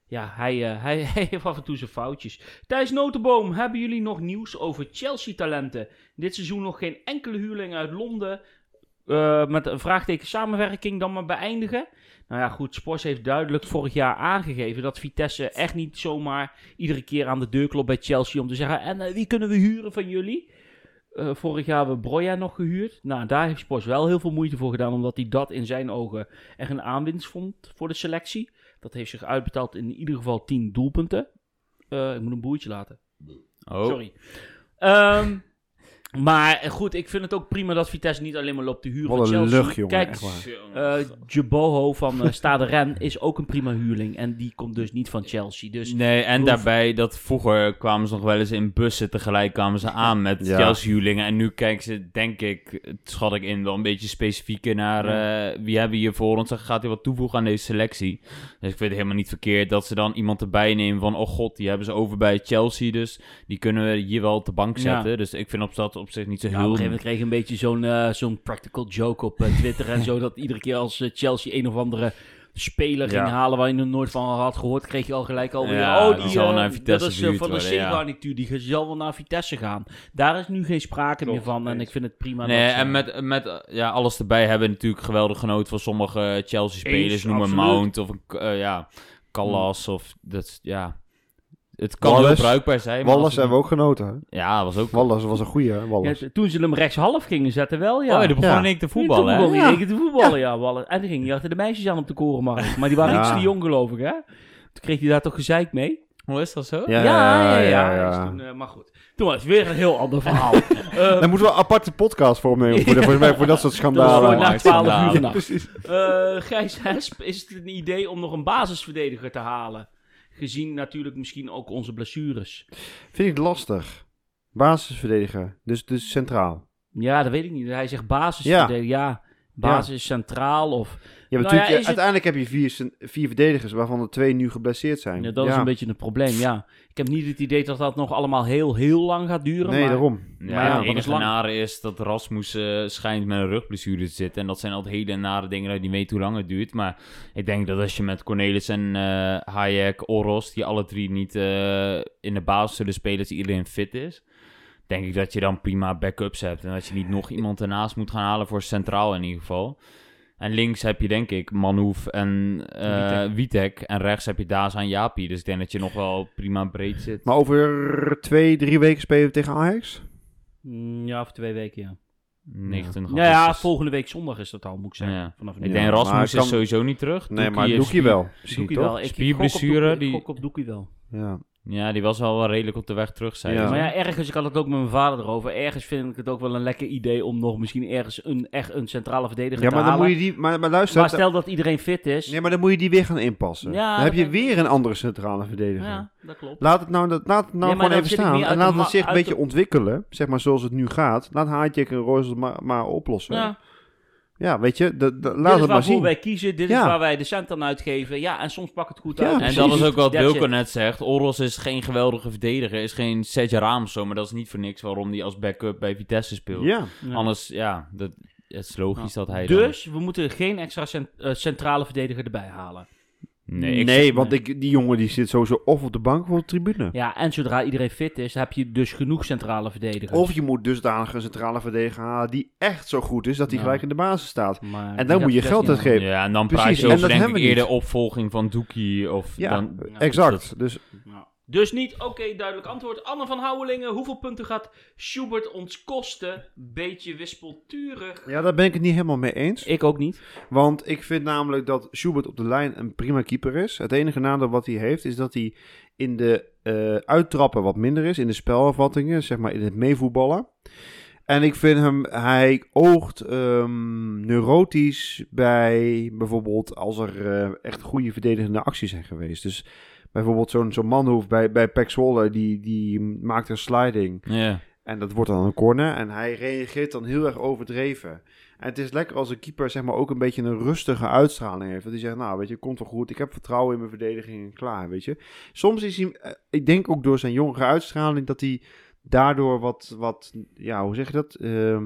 Ja, hij, uh, hij, heeft af en toe zijn foutjes. Thijs Notenboom, hebben jullie nog nieuws over Chelsea-talenten? Dit seizoen nog geen enkele huurling uit Londen. Uh, met een vraagteken samenwerking dan maar beëindigen. Nou ja, goed, Spors heeft duidelijk vorig jaar aangegeven dat Vitesse echt niet zomaar iedere keer aan de deur klopt bij Chelsea om te zeggen: En uh, wie kunnen we huren van jullie? Vorig jaar hebben we Broja nog gehuurd. Nou, daar heeft Spors wel heel veel moeite voor gedaan, omdat hij dat in zijn ogen echt een aanwinst vond voor de selectie. Dat heeft zich uitbetaald in ieder geval 10 doelpunten. Uh, ik moet een boertje laten. Oh. Sorry. Um, maar goed, ik vind het ook prima dat Vitesse niet alleen maar loopt te huren van Chelsea. Lucht, jongen, Kijk, uh, Jaboho van uh, Stade Ren is ook een prima huurling. En die komt dus niet van Chelsea. Dus nee, en daarbij, dat vroeger kwamen ze nog wel eens in bussen tegelijk kwamen ze aan met Chelsea huurlingen. En nu kijken ze, denk ik, schat ik in, wel een beetje specifieker naar uh, wie hebben hier voor ons. En gaat hij wat toevoegen aan deze selectie. Dus ik vind het helemaal niet verkeerd dat ze dan iemand erbij nemen van, oh god, die hebben ze over bij Chelsea. Dus die kunnen we hier wel op de bank zetten. Dus ik vind op dat op zich niet zo heel... Ja, op een gegeven moment kreeg je een beetje zo'n uh, zo'n practical joke op uh, Twitter en zo. Dat iedere keer als uh, Chelsea een of andere speler ging halen waar je nog nooit van had gehoord, kreeg je al gelijk alweer... Ja, oh, die, zal naar Vitesse dat is van de C-garnituur, die zal wel naar Vitesse gaan. Daar is nu geen sprake meer van en ik vind het prima. Nee, en met, met ja, alles erbij hebben natuurlijk geweldig genoten van sommige Chelsea-spelers. Noem een Mount of een, ja, Callas of... Dat, ja, het kan Wallace, heel bruikbaar zijn. Wallace hebben we ook genoten. Hè? Ja, was ook... Wallace was een goeie, Wallace. toen ze hem rechtshalf gingen zetten, wel, ja. Oh, die begon ja. in te voetballen, hè? Ja. te voetballen, ja. Wallace. En toen ging hij achter de meisjes aan op de korenmarkt. Maar die waren iets te jong, geloof ik, hè? Toen kreeg hij daar toch gezeik mee. Hoe is dat zo? Ja, ja, ja. ja, Toen, uh, maar goed. Toen was het weer een heel ander verhaal. um, Dan moeten we een aparte podcast voor opnemen voor, voor, voor dat soort schandalen. na 12 uur Precies. Uh, Gijs Hesp, is het een idee om nog een basisverdediger te halen? Gezien natuurlijk misschien ook onze blessures. Vind ik lastig. Basisverdediger. Dus, dus centraal. Ja, dat weet ik niet. Hij zegt basisverdediger. Ja. ja. basis centraal of... Ja, Nou ja, natuurlijk, is het- uiteindelijk heb je vier, vier verdedigers, waarvan er twee nu geblesseerd zijn. Ja, dat is een beetje een probleem, ja. Ik heb niet het idee dat dat nog allemaal heel, heel lang gaat duren. Nee, maar... daarom. Ja, Maar ja, het enige lang. nare is dat Rasmus eh, schijnt met een rugblessure te zitten. En dat zijn altijd hele nare dingen dat je niet weet hoe lang het duurt. Maar ik denk dat als je met Cornelis en eh Hayek, Oros, die alle drie niet eh, in de basis zullen spelen als iedereen fit is. Denk ik dat je dan prima backups hebt. En dat je niet nog iemand ernaast moet gaan halen voor centraal in ieder geval. En links heb je denk ik Manhoef en eh Witek. En rechts heb je Daas en Japi. Dus ik denk dat je nog wel prima breed zit. Maar over twee, drie weken spelen we tegen Ajax? Mm, Ja, of twee weken, ja. 29 Ja, volgende week zondag is dat al, moet ik zeggen. Ja. Vanaf Ik nu. Denk Rasmus kan- is sowieso niet terug. Nee, Doekie maar is Doekie wel. Misschien Doekie toch? wel. Ik, Spierblessure, Ik gok op, die- ik gok op Doekie wel. Ja. Ja, die was al wel redelijk op de weg terug, zei Ja. Maar ja, ergens, ik had het ook met mijn vader erover. Ergens vind ik het ook wel een lekker idee om nog misschien ergens een, echt een centrale verdediger ja, te maar dan halen. moet je die... Maar, maar luister... maar stel dat iedereen fit is. Nee, maar dan moet je die weer gaan inpassen. Ja, dan heb je weer een andere centrale verdediger. Ja, dat klopt. Laat het nou, dat, laat het nou Nee, gewoon even staan. En laat het zich een beetje de- ontwikkelen. Zeg maar zoals het nu gaat. Laat Haatjek en het maar, maar oplossen. Ja, Ja, weet je. dat- dat- dit laat is het maar zien. wij kiezen. Dit Ja. is waar wij de cent aan uitgeven. Ja, en soms pakt het goed Ja, uit. En precies. dat is ook wat Wilco net zegt. Oros is geen geweldige verdediger. Is geen Sergio Ramos zo. Maar dat is niet voor niks waarom hij als backup bij Vitesse speelt. Ja. Ja. Anders, ja, dat, het is logisch dat hij dan- Dus we moeten geen extra cent- eh, centrale verdediger erbij halen. Nee, ik nee, zeg- want Ik, die jongen die zit sowieso of op de bank of op de tribune. Ja, en zodra iedereen fit is, heb je dus genoeg centrale verdedigers. Of je moet dusdanig een centrale verdediger halen die echt zo goed is dat hij Ja. gelijk in de basis staat. Maar En dan moet je geld uitgeven. Ja, en dan Precies, praat je over denk ik eerder opvolging van Doekie. Of Ja, dan, exact. Dus Ja. Dus niet, oké, duidelijk antwoord. Anne van Houwelingen, hoeveel punten gaat Schubert ons kosten? Beetje wispelturig. ja, daar ben ik het niet helemaal mee eens. Ik ook niet. Want ik vind namelijk dat Schubert op de lijn een prima keeper is. Het enige nadeel wat hij heeft is dat hij in de eh, uittrappen wat minder is. In de spelafvattingen, zeg maar in het meevoetballen. En ik vind hem, hij oogt ehm, neurotisch bij bijvoorbeeld als er eh, echt goede verdedigende acties zijn geweest. Dus bijvoorbeeld zo'n zo'n Manhoef bij, bij Pek Zwolle, die, die maakt een sliding. ja. En dat wordt dan een corner. En hij reageert dan heel erg overdreven. En het is lekker als een keeper zeg maar, ook een beetje een rustige uitstraling heeft. Dat hij zegt, nou weet je, komt wel goed. Ik heb vertrouwen in mijn verdediging en klaar, weet je. Soms is hij, eh, ik denk ook door zijn jongere uitstraling, dat hij daardoor wat, wat ja, hoe zeg je dat? Ehm,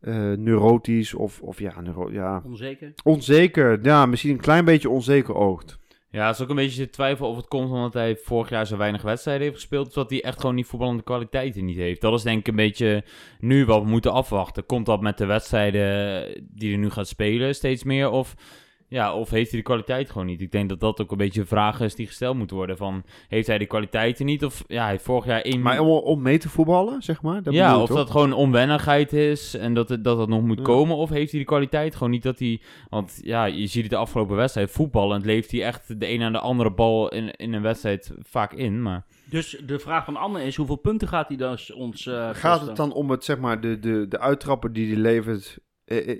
eh, neurotisch of, of ja, neuro, ja, Onzeker. onzeker. Ja, misschien een klein beetje onzeker oogt. Ja, het is ook een beetje twijfel of het komt omdat hij vorig jaar zo weinig wedstrijden heeft gespeeld. Of dat hij echt gewoon die voetballende kwaliteiten niet heeft. Dat is denk ik een beetje nu wat we moeten afwachten. Komt dat met de wedstrijden die hij nu gaat spelen steeds meer? Of, ja, of heeft hij de kwaliteit gewoon niet? Ik denk dat dat ook een beetje een vraag is die gesteld moet worden. Van, heeft hij de kwaliteiten niet? Of ja, hij heeft vorig jaar één... Maar om, om mee te voetballen, zeg maar. Dat ja, of toch? dat gewoon onwennigheid is en dat het, dat het nog moet Ja. komen. Of heeft hij de kwaliteit gewoon niet dat hij... Want ja, je ziet het de afgelopen wedstrijd. Voetballend leeft hij echt de een aan de andere bal in, in een wedstrijd vaak in. Maar Dus de vraag van Anne is, hoeveel punten gaat hij dus ons eh Gaat het dan om het, zeg maar, de, de, de uittrappen die hij levert,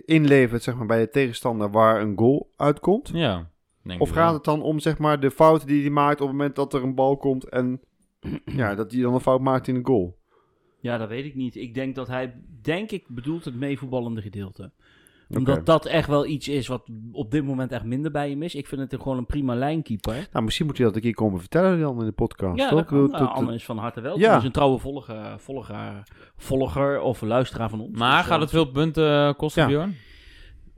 inlevert zeg maar, bij de tegenstander waar een goal uitkomt? ja, denk Of gaat wel. het dan om zeg maar, de fouten die hij maakt op het moment dat er een bal komt en ja, dat hij dan een fout maakt in een goal? Ja, dat weet ik niet. Ik denk dat hij, denk ik, bedoelt het meevoetballende gedeelte. Omdat dat echt wel iets is wat op dit moment echt minder bij hem is. Ik vind het gewoon een prima lijnkeeper. Nou, misschien moet hij dat een keer komen vertellen dan in de podcast, Ja, toch? dat Nou, Anne is van harte welkom. Ja. Hij is een trouwe volger, volger, volger of luisteraar van ons. Maar Dus, gaat eh, het veel punten eh, kosten, Ja. Bjorn?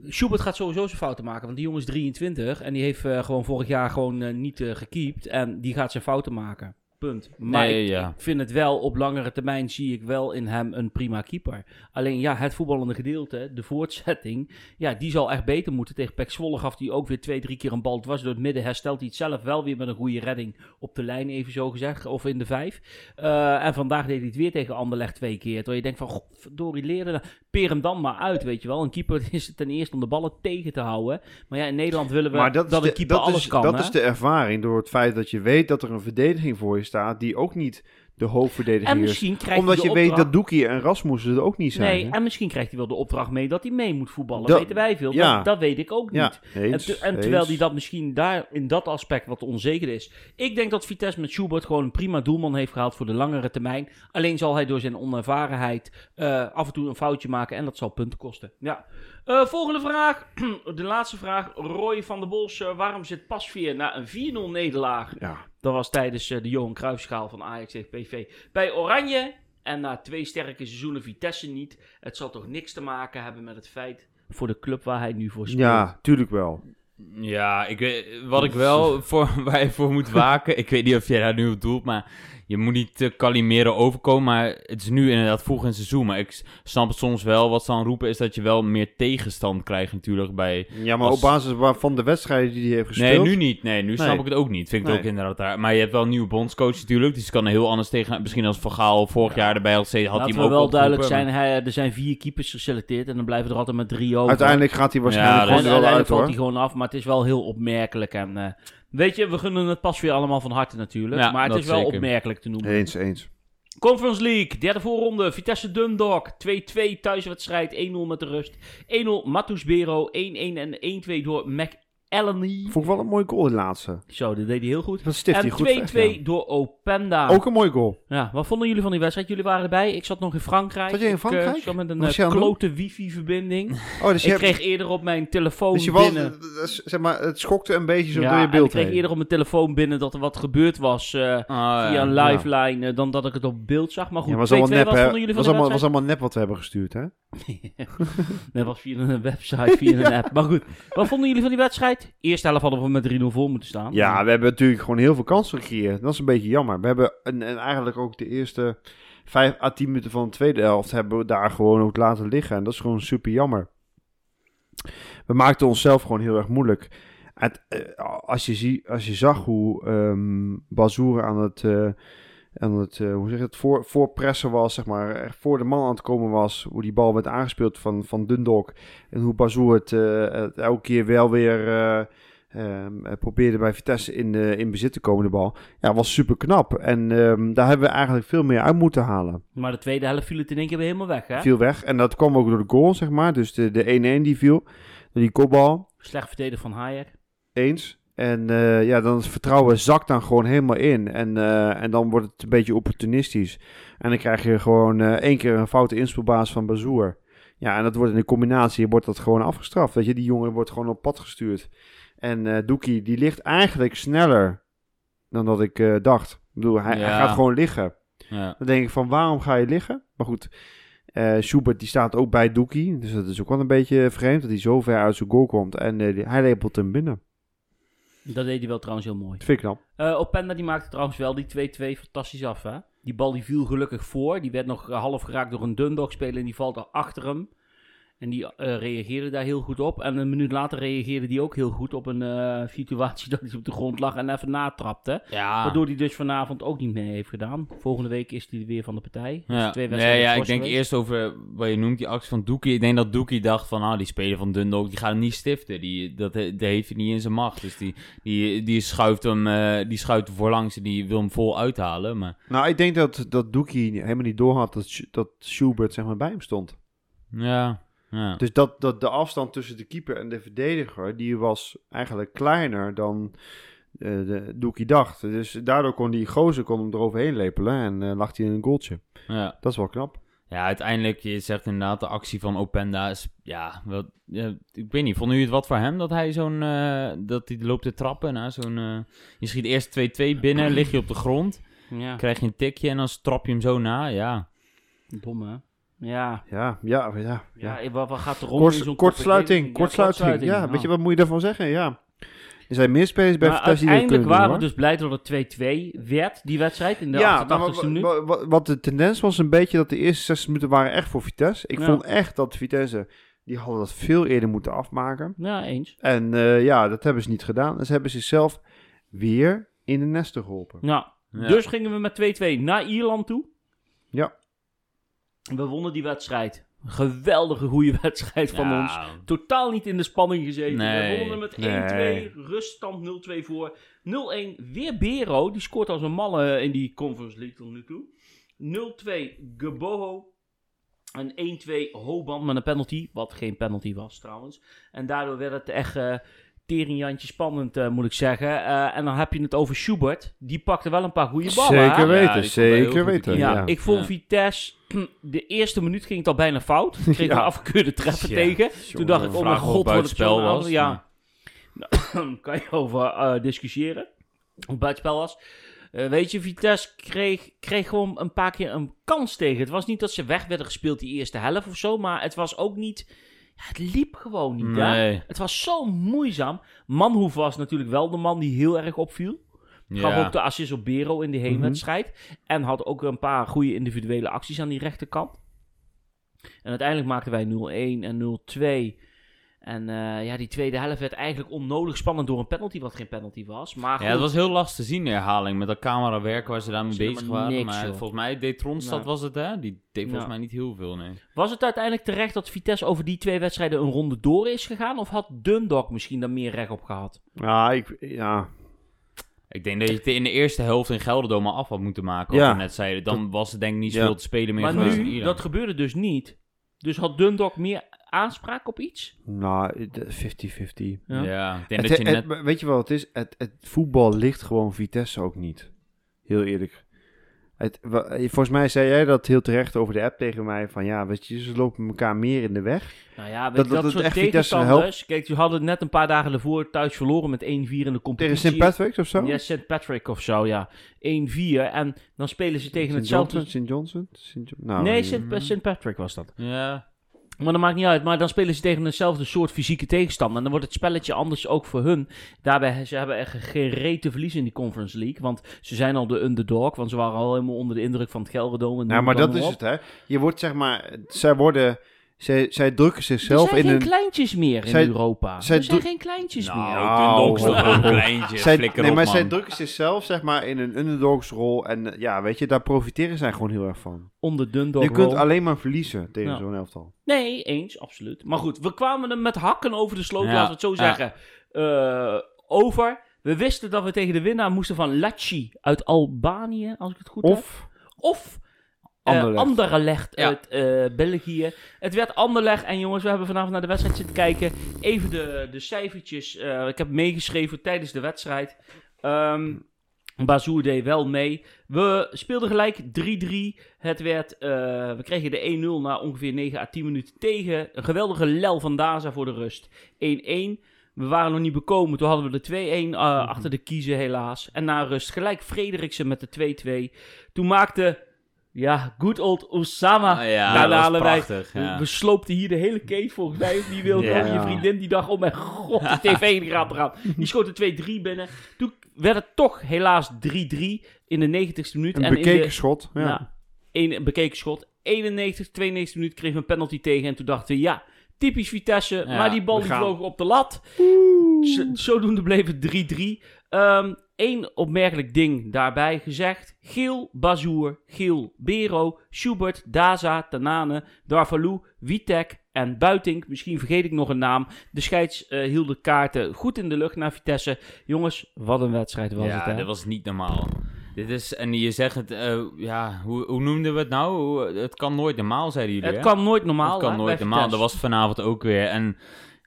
Schubert gaat sowieso zijn fouten maken, want die jongen is 23 en die heeft eh, gewoon vorig jaar gewoon eh, niet eh gekiept en die gaat zijn fouten maken. Punt. Maar Nee, ik ja. vind het wel, op langere termijn zie ik wel in hem een prima keeper. Alleen ja, het voetballende gedeelte, de voortzetting, ja, die zal echt beter moeten. Tegen Pek Zwolle gaf hij ook weer twee, drie keer een bal dwars door het midden. Herstelt hij het zelf wel weer met een goede redding op de lijn, even zo gezegd, of in de vijf. Eh, en vandaag deed hij het weer tegen Anderlecht twee keer. Terwijl je denkt van, godverdorie, leerde. Peer hem dan maar uit, weet je wel. Een keeper is ten eerste om de ballen tegen te houden. Maar ja, in Nederland willen we dat, dat, is een de, keeper dat, alles is, kan, dat hè? is de ervaring door het feit dat je weet dat er een verdediging voor je staat die ook niet de hoofdverdediger En misschien krijgt Omdat je weet dat Doekie en Rasmussen er ook niet zijn. Nee, hè? en misschien krijgt hij wel de opdracht mee dat hij mee moet voetballen. Dat- weten wij veel. ja. Dat, dat weet ik ook niet. ja, En, eens, te- en terwijl hij dat misschien daar in dat aspect wat onzeker is. Ik denk dat Vitesse met Schubert gewoon een prima doelman heeft gehaald voor de langere termijn. Alleen zal hij door zijn onervarenheid eh, af en toe een foutje maken en dat zal punten kosten. Ja. Eh, volgende vraag. de laatste vraag. Roy van der Bos. eh, waarom zit Pasveer na een 4-0 nederlaag? Ja, Dat was tijdens eh, de Johan Cruijffschaal van Ajax tegen PV bij Oranje. En na twee sterke seizoenen Vitesse niet. Het zal toch niks te maken hebben met het feit voor de club waar hij nu voor speelt. ja, tuurlijk wel. Ja, ik weet, wat ik wel voor, waar je voor moet waken, ik weet niet of jij daar nu op doelt, maar je moet niet te kalimeren overkomen, maar het is nu inderdaad vroeg in het seizoen, maar ik snap het soms wel, wat ze dan roepen is dat je wel meer tegenstand krijgt natuurlijk bij... Ja, maar Als- op basis waarvan de wedstrijden die hij heeft gespeeld... Nee, nu niet, nee, nu snap Nee. ik het ook niet, vind ik het ook inderdaad raar. Maar je hebt wel een nieuwe bondscoach natuurlijk, dus je kan er heel anders tegen, misschien als Van Gaal vorig jaar erbij had had Laten hij we hem ook wel duidelijk zijn, hij, er zijn vier keepers geselecteerd en dan blijven er altijd maar drie over. Uiteindelijk gaat hij waarschijnlijk Ja, gewoon er wel uit, uiteindelijk valt hoor. hij gewoon af, maar het is wel heel opmerkelijk. En, eh, weet je, we gunnen het pas weer allemaal van harte natuurlijk. Ja, maar het is wel zeker. opmerkelijk te noemen. Eens, eens. Conference League, derde voorronde. Vitesse Dundalk, 2-2 thuiswedstrijd, 1-0 met de rust. 1-0 Matus Bero, 1-1 en 1-2 door Vond ik wel een mooi goal, de laatste. Zo, dat deed hij heel goed. Dat stift hij En goed 2-2 weg, ja. door Openda. Ook een mooi goal. Ja, wat vonden jullie van die wedstrijd? Jullie waren erbij. Ik zat nog in Frankrijk. Zat jij in Ik, eh, Frankrijk? zat met een je het klote wifi-verbinding. Oh, dus je ik hebt... kreeg eerder op mijn telefoon Dus je binnen... eh, zeg maar, het schokte een beetje zo Ja, door je en beeld ik kreeg heen. eerder op mijn telefoon binnen dat er wat gebeurd was eh, Ah, ja. via een lifeline eh, dan dat ik het op beeld zag. Maar goed, Ja, was 2-2, allemaal nep, wat hè? vonden jullie van Was allemaal, was allemaal nep wat we hebben gestuurd, hè? Dat was via een website, via een app. Maar goed, wat vonden jullie van die wedstrijd? Eerste helft hadden we met 3-0 voor moeten staan. Ja, we hebben natuurlijk gewoon heel veel kansen gecreëerd. Dat is een beetje jammer. We hebben en, en eigenlijk ook de eerste 5 à 10 minuten van de tweede helft hebben we daar gewoon ook laten liggen. En dat is gewoon super jammer. We maakten onszelf gewoon heel erg moeilijk. Het, eh, als, je zie, als je zag hoe Bazoer aan het, eh, aan het eh, hoe zeg je het, voor, voorpressen was, zeg maar, echt voor de man aan het komen was, hoe die bal werd aangespeeld van, van Dundalk. En hoe Bazoer het, eh, het elke keer wel weer eh, ehm, eh, probeerde bij Vitesse in, in bezit te komen, de bal. Ja, was super knap. En ehm, daar hebben we eigenlijk veel meer uit moeten halen. Maar de tweede helft viel het in één keer weer helemaal weg, hè? Viel weg. En dat kwam ook door de goal, zeg maar. Dus de de 1-1 die viel. Door die kopbal. Slecht verdedigd van Hayek. Eens. En eh, ja, dan het vertrouwen zakt dan gewoon helemaal in. En, eh, en dan wordt het een beetje opportunistisch. En dan krijg je gewoon eh, één keer een foute inspeelbaas van Bazoer. Ja, en dat wordt in de combinatie wordt dat gewoon afgestraft. Weet je, die jongen wordt gewoon op pad gestuurd. En Doekie, die ligt eigenlijk sneller dan dat ik dacht. Ik bedoel, hij, gaat gewoon liggen. Ja. Dan denk ik van, waarom ga je liggen? Maar goed, eh Schubert die staat ook bij Doekie. Dus dat is ook wel een beetje vreemd dat hij zo ver uit zijn goal komt. En hij lepelt hem binnen. Dat deed hij wel trouwens heel mooi. Dat vind ik knap. Eh Openda die maakte trouwens wel die 2-2 fantastisch af, hè? Die bal die viel gelukkig voor. Die werd nog eh, half geraakt door een Dundalk-speler en die valt er achter hem. En die eh, reageerde daar heel goed op. En een minuut later reageerde die ook heel goed op een eh, situatie dat hij op de grond lag en even natrapte. Ja. Waardoor hij dus vanavond ook niet mee heeft gedaan. Volgende week is hij weer van de partij. Dus Ja. twee nee, ja, ik denk eerst over wat je noemt, die actie van Doekie. Ik denk dat Doekie dacht van, ah, die speler van Dundalk, die gaat hem niet stiften. Die, dat, dat heeft hij niet in zijn macht. Dus die, die, die, schuift hem, eh, die schuift hem voorlangs en die wil hem vol uithalen. Maar Nou, ik denk dat, dat Doekie helemaal niet doorhad dat, dat Schubert zeg maar, bij hem stond. ja, ja. Dus dat, dat de afstand tussen de keeper en de verdediger, die was eigenlijk kleiner dan eh, de Doekie dacht. Dus daardoor kon die gozer kon hem eroverheen lepelen en eh, lag hij in een goaltje. ja. Dat is wel knap. Ja, uiteindelijk, je zegt inderdaad, de actie van Openda is, ja, ik weet niet, vonden jullie het wat voor hem dat hij zo'n, eh, dat hij loopt te trappen na zo'n, eh, je schiet eerst 2-2 binnen, lig je op de grond, Ja, krijg je een tikje en dan trap je hem zo na, ja. dom hè? Ja, Ja, ja, ja. ja. ja. wat, wat gaat er zo'n Kort, kortsluiting, kortsluiting. Ja, weet je wat moet je daarvan zeggen? Ja. Er zijn meer spelers bij Maar Vitesse die dat uiteindelijk waren we dus blij dat het 2-2 werd, die wedstrijd, in de ja, 88ste maar wa- minuut. wa- wa- wat de tendens was een beetje dat de eerste 60 minuten waren echt voor Vitesse. Ik Ja. vond echt dat Vitesse, die hadden dat veel eerder moeten afmaken. Ja, eens. En eh, ja, dat hebben ze niet gedaan. En ze hebben zichzelf weer in de nesten geholpen. Ja. Dus gingen we met 2-2 naar Ierland toe. Ja. We wonnen die wedstrijd Geweldige goede wedstrijd van ons. Totaal niet in de spanning gezeten. Nee. We wonnen met 1-2. Ruststand 0-2 voor. 0-1 weer Bero. Die scoort als een malle in die Conference League tot nu toe. 0-2 Geboho. En 1-2 Hoban met een penalty. Wat geen penalty was trouwens. En daardoor werd het echt... Uh, teringjantje spannend, uh, moet ik zeggen. Uh, en dan heb je het over Schubert. Die pakte wel een paar goede ballen. Zeker weten, ja, zeker weten. Ja, ja, ik vond ja. Vitesse... De eerste minuut ging het al bijna fout. Ik kreeg een afgekeurde treffer tegen. Toen dacht ik, oh mijn god, wat het spel was. Ja, nou, kan je over uh, discussiëren. Hoe het spel was. Uh, weet je, Vitesse kreeg, kreeg gewoon een paar keer een kans tegen. Het was niet dat ze weg werden gespeeld die eerste helft of zo. Maar het was ook niet het liep gewoon niet. Nee. Het was zo moeizaam. Manhoef was natuurlijk wel de man die heel erg opviel. Gaf ook de assist op Bero in de mhm. heenwedstrijd. Mm -hmm. En had ook een paar goede individuele acties aan die rechterkant. En uiteindelijk maakten wij 0-1 en 0-2. En uh, ja, die tweede helft werd eigenlijk onnodig spannend door een penalty, wat geen penalty was. Maar ja, het was heel lastig te zien, de herhaling. Met dat camerawerk waar ze daarmee bezig waren. Niks, maar volgens mij, deed Tronstad was het, hè? Die deed volgens mij niet heel veel, nee. Was het uiteindelijk terecht dat Vitesse over die twee wedstrijden een ronde door is gegaan? Of had Dundalk misschien daar meer recht op gehad? Ja, ik, ja. Ik denk dat je het in de eerste helft in Gelderdoom af had moeten maken. Ja. net zei, dan was er denk ik niet zoveel te spelen meer maar nu, dat gebeurde dus niet. Dus had Dundalk meer aanspraak op iets? Nou, 50-50. Ja. ja, ik denk het, dat je net... Het, weet je wel, het is? Het, het voetbal ligt gewoon Vitesse ook niet. Heel eerlijk. Het, volgens mij zei jij dat heel terecht over de app tegen mij. Van ja, weet je, ze lopen elkaar meer in de weg. Nou ja, weet dat, dat, dat, soort tegenstanders. Kijk, je hadden net een paar dagen ervoor thuis verloren met 1-4 in de competitie. Tegen St. Patrick's of zo? Ja, St. Patrick of zo, ja. 1-4. En dan spelen ze tegen hetzelfde... St. Johnson? St. Nou, nee, St. Patrick was dat. Ja. Maar dat maakt niet uit. Maar dan spelen ze tegen dezelfde soort fysieke tegenstander. En dan wordt het spelletje anders ook voor hun. Daarbij, ze hebben echt geen reet te verliezen in die Conference League. Want ze zijn al de underdog. Want ze waren al helemaal onder de indruk van het Gelderdoom. Ja, maar dat is het, hè. Je wordt, zeg maar... Zij worden zij, zij drukken zichzelf in een... Er zijn geen kleintjes meer in Europa. Zij er zijn geen kleintjes nou, meer. Nou, een kleintje. Zij, nee, maar zij drukken zichzelf zeg maar in een underdogsrol. En eh, ja, weet je, daar profiteren zij gewoon heel erg van. Onder dundog Je kunt alleen maar verliezen tegen zo'n elftal. Nee, eens, absoluut. Maar goed, we kwamen er met hakken over de sloot, laten we het zo zeggen, uh, over. We wisten dat we tegen de winnaar moesten van Lecce uit Albanië, als ik het goed of, heb. Of Anderlecht, uh, Anderlecht uit uh, België. Het werd Anderlecht. En jongens, we hebben vanavond naar de wedstrijd zitten kijken. Even de, de cijfertjes. Uh, ik heb meegeschreven tijdens de wedstrijd. Um, Bazoer deed wel mee. We speelden gelijk 3-3. Het werd, we kregen de 1-0 na ongeveer 9 à 10 minuten tegen. Een geweldige lel van Daza voor de rust. 1-1. We waren nog niet bekomen. Toen hadden we de 2-1 uh, achter de kiezen helaas. En na rust gelijk Frederiksen met de 2-2. Toen maakte ja, good old Osama. Ah, ja, dat halen prachtig, wij. We sloopten hier de hele cake volgens mij. Die wilde ja. je vriendin die dacht, oh mijn god, de tv gaat eraan. Die schoot er 2-3 binnen. Toen werd het toch helaas 3-3 in de 90ste minuut. Een en bekeken in de, schot. Ja. ja een, bekeken schot. 91, 92 minuut kreeg we een penalty tegen. En toen dachten we, ja, typisch Vitesse. maar die bal die vloog op de lat. Zodoende bleef het 3-3. Um, Eén opmerkelijk ding daarbij gezegd. Geel, Bazoer, Geel, Bero, Schubert, Daza, Tanane, Darvalou, Witek en Buitink. Misschien vergeet ik nog een naam. De scheids uh, hield kaarten goed in de lucht naar Vitesse. Jongens, wat een wedstrijd was ja, het. Ja, dat was niet normaal. Dit is, en je zegt het, uh, ja, hoe, hoe noemden we het nou? Het kan nooit normaal, zeiden jullie. Het kan nooit normaal. Het kan nooit normaal. Dat was vanavond ook weer. En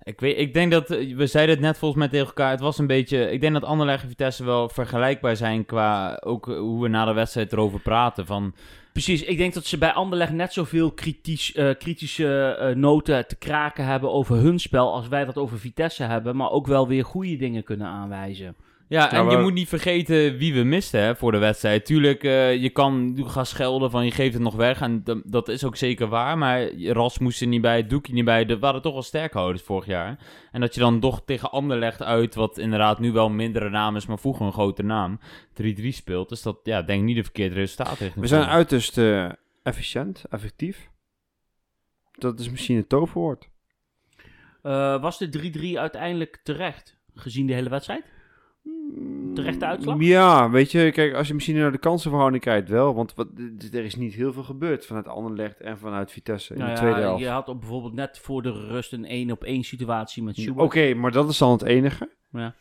ik, weet, ik denk dat, we zeiden het net volgens mij tegen elkaar, het was een beetje, ik denk dat Anderlecht en Vitesse wel vergelijkbaar zijn qua ook hoe we na de wedstrijd erover praten. Van, Precies, ik denk dat ze bij Anderlecht net zoveel kritisch, uh, kritische noten te kraken hebben over hun spel als wij dat over Vitesse hebben, maar ook wel weer goede dingen kunnen aanwijzen. Ja, en je moet niet vergeten wie we misten hè, voor de wedstrijd. Tuurlijk, uh, je kan gaan schelden van je geeft het nog weg. En dat is ook zeker waar. Maar Ras moest er niet bij, Doekie niet bij. Er waren toch wel sterkhouders vorig jaar. En dat je dan toch tegen Anderlecht uit, wat inderdaad nu wel een mindere naam is, maar vroeger een grote naam, 3-3 speelt. Dus dat, ja, denk ik niet een verkeerd resultaat. We zijn uiterst uh, efficiënt, effectief. Dat is misschien het toverwoord. Uh, was de 3-3 uiteindelijk terecht, gezien de hele wedstrijd? Terechte uitslag? Ja, weet je, kijk, als je misschien naar de kansenverhouding kijkt, wel. Want wat, er is niet heel veel gebeurd vanuit Anderlecht en vanuit Vitesse in Nou de ja, tweede helft. Je had op bijvoorbeeld net voor de rust een 1 op 1 situatie met Oké, Schubert. maar dat is dan het enige. Ja.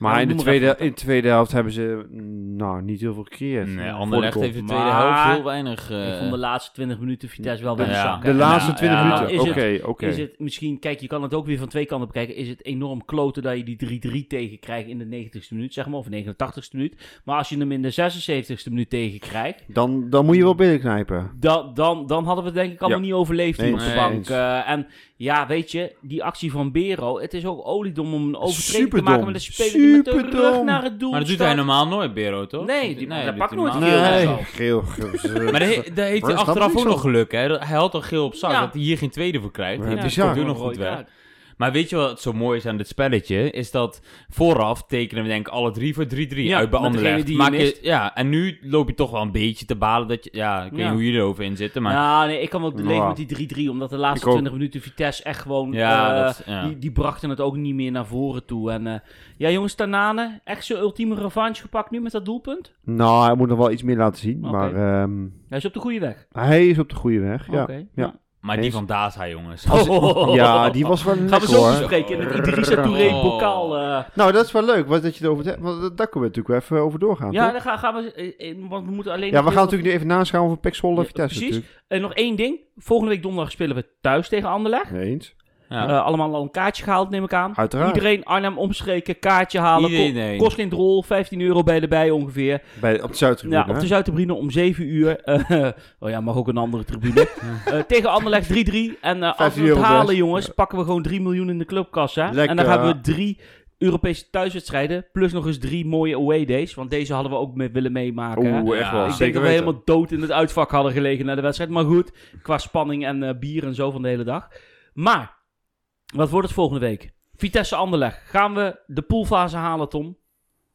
Maar Ja, in, de tweede, in de tweede helft hebben ze mm, nou, niet heel veel gecreëerd. Nee, Anderlecht heeft in de tweede Maar- helft heel weinig... eh, Ik vond de laatste 20 minuten Vitesse wel weer Ja. zakken. De laatste Ja, 20 ja, minuten, is oké, het- oké. Is het misschien, kijk, je kan het ook weer van twee kanten bekijken. Is het enorm kloten dat je die 3-3 tegenkrijgt in de 90ste minuut, zeg maar, of 89ste minuut. Maar als je hem in de 76ste minuut tegenkrijgt, Dan, dan moet je wel binnenknijpen. dan, dan, dan hadden we het denk ik allemaal Ja. niet overleefd hier op de nee, bank. Eh, en ja, weet je, die actie van Bero, het is ook oliedom om een overtreding te maken met een speler met de Superdom. rug naar het doel Maar dat doet hij normaal nooit, Bero, toch? Nee, die- dat doet pakt nooit geel. Nee, geel. geel. Maar daar, he- daar heeft hij achteraf ook nog geluk, hè. Hij had al geel op zak, Ja. dat hij hier geen tweede voor krijgt. Ja, Ja, bizar. dat doet nog goed kaart. Maar weet je wat zo mooi is aan dit spelletje? Is dat vooraf tekenen we denk ik alle drie voor 3-3 Ja, uit bij Anderlecht. die Maak je, ja, en nu loop je toch wel een beetje te balen dat je... Ja, ik weet Ja. niet hoe jullie erover in zitten, maar... Ja, nee, ik kan wel leven Ja. met die 3-3, omdat de laatste Ik ook. 20 minuten Vitesse echt gewoon... Ja, eh, dat- ja. Die, die brachten het ook niet meer naar voren toe. En eh, ja, jongens, Tanane, echt zijn ultieme revanche gepakt nu met dat doelpunt? Nou, hij moet nog wel iets meer laten zien. Maar ehm, Hij is op de goede weg. hij is op de goede weg. Ja, Oké, ja. Maar die van Daza, jongens. ja die was wel Gaan we lekker zo hoor. bespreken in het Idrissa Touré Oh. bokaal. eh. Nou, dat is wel leuk. Wat dat je erover hebt. Want daar kunnen we natuurlijk wel even over doorgaan. ja, toch? dan gaan, gaan we... eh, eh, want we moeten alleen... ja we gaan natuurlijk nu even naschouwen Zwolle en Ja, Vitesse precies. En nog één ding. Volgende week donderdag spelen we thuis tegen Anderlecht. Eens. Ja. Eh, allemaal al een kaartje gehaald, neem ik aan. Uiteraard. Iedereen Arnhem omstreken, kaartje halen. Iedereen Ko- heen. kost geen drol, 15 euro bij erbij ongeveer. Bij, op de Zuidtribune. Ja, op de Zuidtribune om 7 uur. Eh, oh ja, mag ook een andere tribune. Eh, tegen Anderlecht 3-3. En als 15 we het halen, best. jongens, pakken we gewoon 3 miljoen in de clubkas. Hè? Lekker. En dan hebben we drie Europese thuiswedstrijden. Plus nog eens drie mooie away days. Want deze hadden we ook mee willen meemaken. Oeh, echt Ja. wel. Ik denk dat we weten. helemaal dood in het uitvak hadden gelegen na de wedstrijd. Maar goed, qua spanning en bier en zo van de hele dag. Maar, wat wordt het volgende week? Vitesse Anderlecht. Gaan we de poolfase halen, Tom?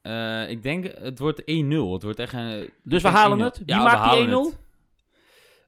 Eh, ik denk, het wordt 1-0. Het wordt echt een... Dus we ik halen 1-0. het. Wie Ja, we maakt die halen 1-0? het.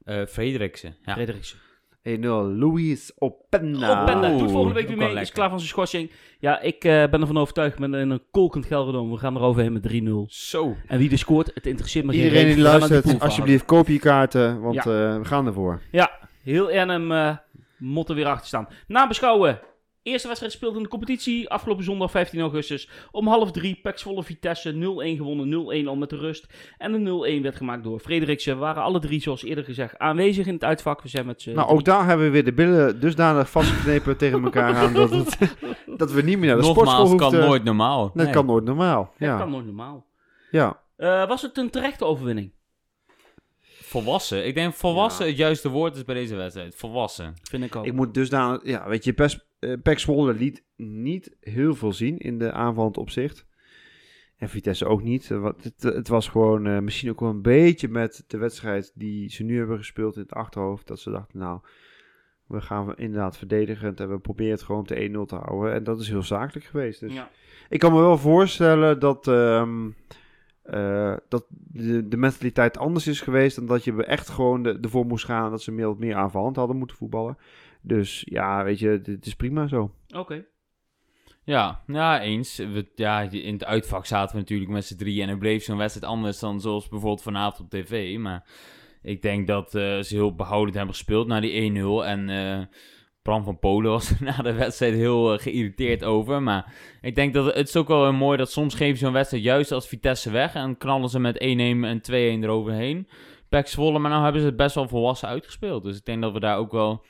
Eh, Frederiksen. Ja. Frederiksen. 1-0. Luis Openda. Oh, Penda doet volgende week ook weer wel mee. Is lekker. klaar van zijn schorsing. Ja, ik eh, ben ervan overtuigd met een kolkend Gelredome. We gaan eroverheen met 3-0. Zo. En wie er scoort, het interesseert me geen Iedereen reet. die We gaan luistert, poolfase. alsjeblieft koop je kaarten, want Ja. eh, we gaan ervoor. Ja, heel Ernem eh moet er weer achter staan. Nabeschouwen. Eerste wedstrijd speelde in de competitie. Afgelopen zondag 15 augustus. Om half drie. Pek Zwolle Vitesse 0-1 gewonnen. 0-1 al met de rust. En de 0-1 werd gemaakt door Frederiksen. We waren alle drie, zoals eerder gezegd, aanwezig in het uitvak. We zijn met Nou, ook daar hebben we weer de billen dusdanig vastgeknepen tegen elkaar aan dat, het, dat we niet meer naar de sportschool Nogmaals, hoeven. kan nooit normaal. Dat Nee. kan nooit normaal. Dat Ja, kan nooit normaal. ja. Eh, was het een terechte overwinning? Volwassen. Ik denk volwassen Ja. het juiste woord is bij deze wedstrijd. Volwassen. Vind ik ook. Ik moet dusdanig... Ja, weet je, Pes, eh, Pek Zwolle liet niet heel veel zien in de aanvallend opzicht. En Vitesse ook niet. Eh, wat- Het, het was gewoon eh, misschien ook wel een beetje met de wedstrijd die ze nu hebben gespeeld in het achterhoofd. Dat ze dachten, nou, we gaan inderdaad verdedigend en we proberen het gewoon op de 1-0 te houden. En dat is heel zakelijk geweest. Dus ja. ik kan me wel voorstellen dat, ehm, eh, dat de, mentaliteit anders is geweest. En dat je echt gewoon de, ervoor moest gaan dat ze meer, meer aanvallend hadden moeten voetballen. Dus ja, weet je, dit is prima zo. Oké. Ja, ja eens. We, ja, in het uitvak zaten we natuurlijk met z'n drieën. En het bleef zo'n wedstrijd anders dan zoals bijvoorbeeld vanavond op tv. Maar ik denk dat eh, ze heel behoudend hebben gespeeld naar die 1-0. En eh Bram van Polen was er na de wedstrijd heel eh, geïrriteerd over. Maar ik denk dat het ook wel mooi dat soms geven ze zo'n wedstrijd juist als Vitesse weg. En knallen ze met 1-1 en 2-1 eroverheen. Pek Zwolle, maar nou hebben ze het best wel volwassen uitgespeeld. Dus ik denk dat we daar ook wel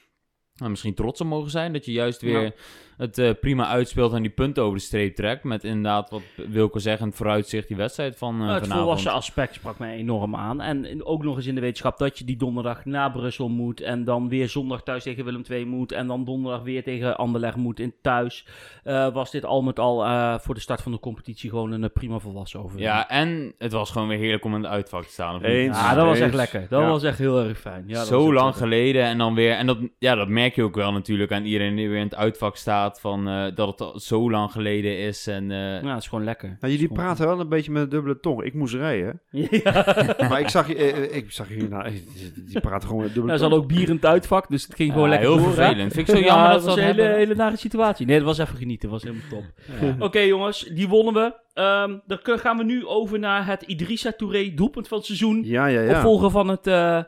nou, misschien trots op mogen zijn. Dat je juist weer. Het eh, prima uitspeelt en die punten over de streep trekt. Met inderdaad, wat Wilco zegt, een vooruitzicht die wedstrijd van eh Nou, het vanavond. volwassen aspect sprak mij enorm aan. En ook nog eens in de wetenschap dat je die donderdag naar Brussel moet. En dan weer zondag thuis tegen Willem II moet. En dan donderdag weer tegen Anderlecht moet in thuis. Eh, was dit al met al eh, voor de start van de competitie gewoon een prima volwassen overwinning. Ja, en het was gewoon weer heerlijk om in het uitvak te staan. of niet? Eens. Ja, dat was echt lekker. Dat Ja. was echt heel erg fijn. Ja, dat Zo lang lekker. geleden en dan weer... En dat, ja, dat merk je ook wel natuurlijk aan iedereen die weer in het uitvak staat. Van uh, dat het al zo lang geleden is. En, uh, ja, het is gewoon lekker. Nou, jullie praten wel een beetje met een dubbele tong. Ik moest rijden. Ja. maar ik zag, uh, ik zag jullie, nou, die praten gewoon met dubbele nou, tong. Ze al ook bier in het uitvak, dus het ging gewoon lekker heel door. vervelend. Vind ik zo jammer dat, dat was een hele, hele nare situatie. Nee, dat was even genieten. Dat was helemaal top. Oké okay, jongens, die wonnen we. Um, dan gaan we nu over naar het Idrissa Touré doelpunt van het seizoen. Ja, ja, ja. Opvolger van het... Uh,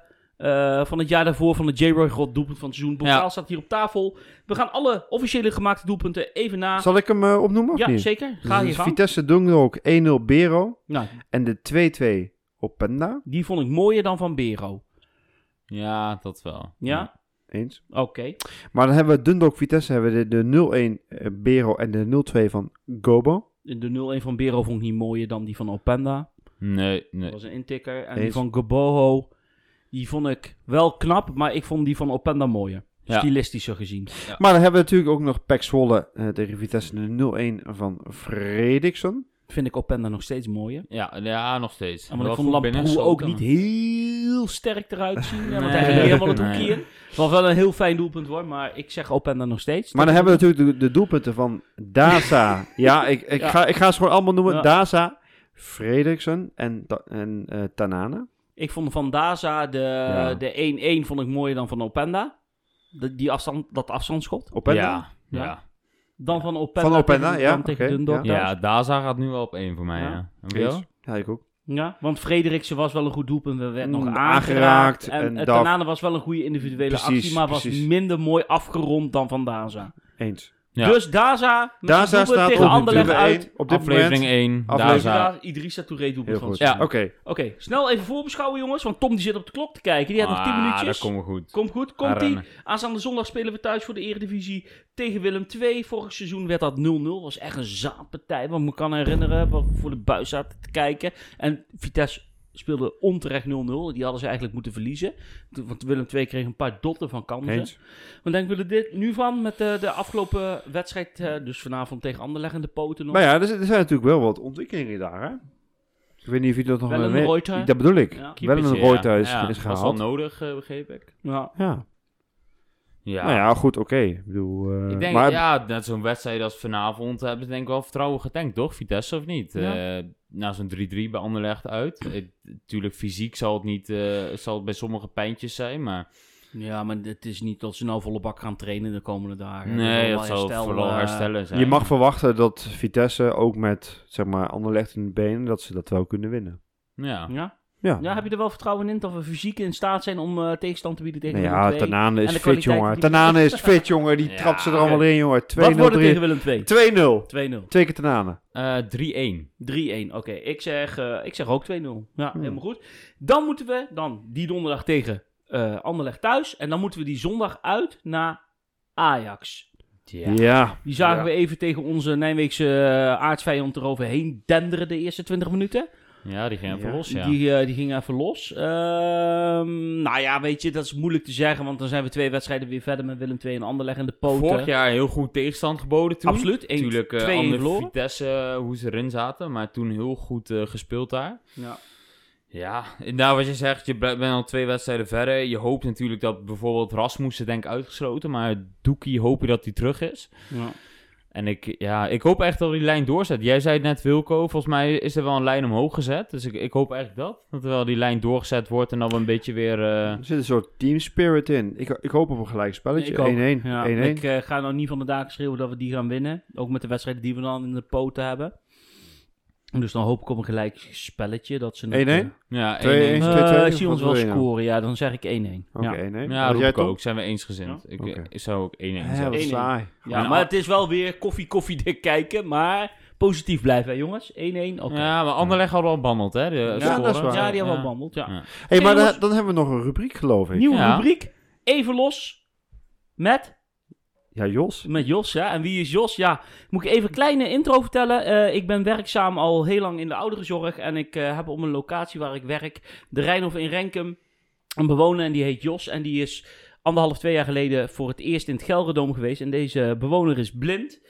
van het jaar daarvoor van de J-Roy God doelpunt van het seizoen. Bokaal ja. staat hier op tafel. We gaan alle officiële gemaakte doelpunten even na. Zal ik hem uh, opnoemen? Ja, niet? zeker. Ga dus je Vitesse Dundalk 1-0 Bero. Nou. En de 2-2 Openda. Die vond ik mooier dan van Bero. Ja, dat wel. Ja? Eens. Oké. Okay. Maar dan hebben we Dundalk Vitesse hebben we de, de 0-1 Bero en de 0-2 van Gobo. De 0-1 van Bero vond ik niet mooier dan die van Openda. Nee, nee. Dat was een intikker. En Eens. die van Goboho die vond ik wel knap, maar ik vond die van Openda mooier. Ja. Stilistischer gezien. Ja. Maar dan hebben we natuurlijk ook nog Pek Zwolle uh, tegen Vitesse de 0-1 van Fredriksson. Vind ik Openda nog steeds mooier. Ja, ja nog steeds. Maar ik vond Lamproe ook niet heel sterk eruit zien. nee. Want hij ging helemaal het hoekje in. Het was wel een heel fijn doelpunt hoor, maar ik zeg Openda nog steeds. Maar dan hebben we natuurlijk de, de doelpunten van Daza. ja, ik, ik, Ga, ik ga ze gewoon allemaal noemen. Daza, Fredriksson en, en uh, Tanane. Ik vond van Daza de, de 1-1 vond ik mooier dan van Openda. De, die afstand, dat afstandsschot. Openda? Ja. ja. Dan van Openda, van Openda tegen, ja, tegen Dundalk. Ja. ja, Daza gaat nu wel op 1 voor mij. Ja, ja. ja ik ook. Ja, want Frederiksen was wel een goed doelpunt. We werd nog mm, aangeraakt. En, en Tanane was wel een goede individuele precies, actie, maar precies. was minder mooi afgerond dan van Daza. Eens. Dus Daza, Daza staat tegen op Anderlecht uit. Op dit aflevering 1, Daza. Idrissa Touré doelpunt van Ja, oké. Oké, snel even voorbeschouwen jongens, want Tom die zit op de klok te kijken. Die ah, heeft nog 10 minuutjes. dat komt goed. Komt goed, komt ie. Aanstaande zondag spelen we thuis voor de Eredivisie tegen Willem II. Vorig seizoen werd dat 0-0. was echt een zaadpartij, want me kan herinneren, wat voor de buis zaten te kijken. En Vitesse speelde onterecht 0-0. Die hadden ze eigenlijk moeten verliezen. Want Willem II kreeg een paar dotten van kansen. Eens. Wat denken we dit nu van met de, de afgelopen wedstrijd? Uh, dus vanavond tegen Anderlecht de poten nog. Maar ja, er, zijn natuurlijk wel wat ontwikkelingen daar. Hè? Ik weet niet of je dat nog wel een Dat bedoel ik. Ja. Wel een Reuter is, ja, is gehaald. Dat is wel nodig, uh, begreep ik. Ja. ja. Ja. Nou ja, goed, oké. Ik bedoel... Uh, ik denk, maar... ja, net zo'n wedstrijd als vanavond hebben ze denk ik wel vertrouwen getankt, toch? Vitesse of niet? Ja. Uh, na zo'n 3-3 bij Anderlecht uit. Natuurlijk, fysiek zal het, niet, uh, zal het bij sommige pijntjes zijn, maar... Ja, maar het is niet dat ze nou volle bak gaan trainen de komende dagen. Nee, dat zal vooral herstellen zijn. Je mag verwachten dat Vitesse ook met, zeg maar, Anderlecht in de benen, dat ze dat wel kunnen winnen. Ja. Ja? Ja. ja, heb je er wel vertrouwen in dat we fysiek in staat zijn om uh, tegenstand te bieden tegen ja, Willem II? Ja, Tanane is fit, jongen. Tanane is fit, jongen. Die ja, trapt ze er allemaal in, jongen. 2-0. Wat wordt het tegen Willem II? 2-0. 2-0. Twee keer Tanane. Uh, 3-1. 3-1, oké. Ik, zeg, uh, ik zeg ook 2-0. Ja, hmm. helemaal goed. Dan moeten we dan die donderdag tegen uh, Anderlecht thuis. En dan moeten we die zondag uit naar Ajax. Ja. ja. Die zagen ja. we even tegen onze Nijmeegse aardsvijand eroverheen denderen de eerste 20 minuten. Ja, die ging even los, ja. Die, uh, die ging even los. Uh, nou ja, weet je, dat is moeilijk te zeggen, want dan zijn we twee wedstrijden weer verder met Willem II en Anderlecht in de poten. Vorig jaar heel goed tegenstand geboden toen. Absoluut. Natuurlijk, uh, andere Vitesse, uh, hoe ze erin zaten, maar toen heel goed gespeeld daar. Ja. Ja, nou wat je zegt, je bent al twee wedstrijden verder. Je hoopt natuurlijk dat bijvoorbeeld Rasmussen denk uitgesloten, maar Doekie hoop je dat hij terug is. Ja. En ik, ja, ik hoop echt dat die lijn doorzet. Jij zei het net, Wilco, volgens mij is er wel een lijn omhoog gezet. Dus ik, ik hoop echt dat. Dat er wel die lijn doorgezet wordt en dan we een beetje weer... Uh... Er zit een soort team spirit in. Ik, ik hoop op een gelijk spelletje. 1-1. Ja, ik uh, ga nou niet van de daken schreeuwen dat we die gaan winnen. Ook met de wedstrijden die we dan in de poten hebben. Dus dan hoop ik op een gelijk spelletje. Dat ze 1-1? Uh, ja, 2-1. Uh, ik zie ons wel scoren, ja. Dan zeg ik 1-1. Oké, okay, ja. 1-1. Ja, dat ook. Zijn we eensgezind. Ja? Ik, okay. ik, zou ook 1-1 zeggen. Ja, saai. Ja, maar het is wel weer koffie, koffie dik kijken. Maar positief blijven, hè, jongens. 1-1, oké. Ja, maar Anderlecht hadden al behandeld, hè? De ja, dat is waar. Ja, die hebben al behandeld, ja. Hé, hey, maar dan, dan hebben we nog een rubriek, geloof ik. Nieuwe rubriek. Even los met ja, Jos. Met Jos, ja. En wie is Jos? Ja, moet ik even een kleine intro vertellen. Uh, ik ben werkzaam al heel lang in de ouderenzorg. En ik uh, heb op een locatie waar ik werk, de Rijnhof in Renkum, een bewoner. En die heet Jos. En die is anderhalf, twee jaar geleden voor het eerst in het Gelredome geweest. En deze bewoner is blind.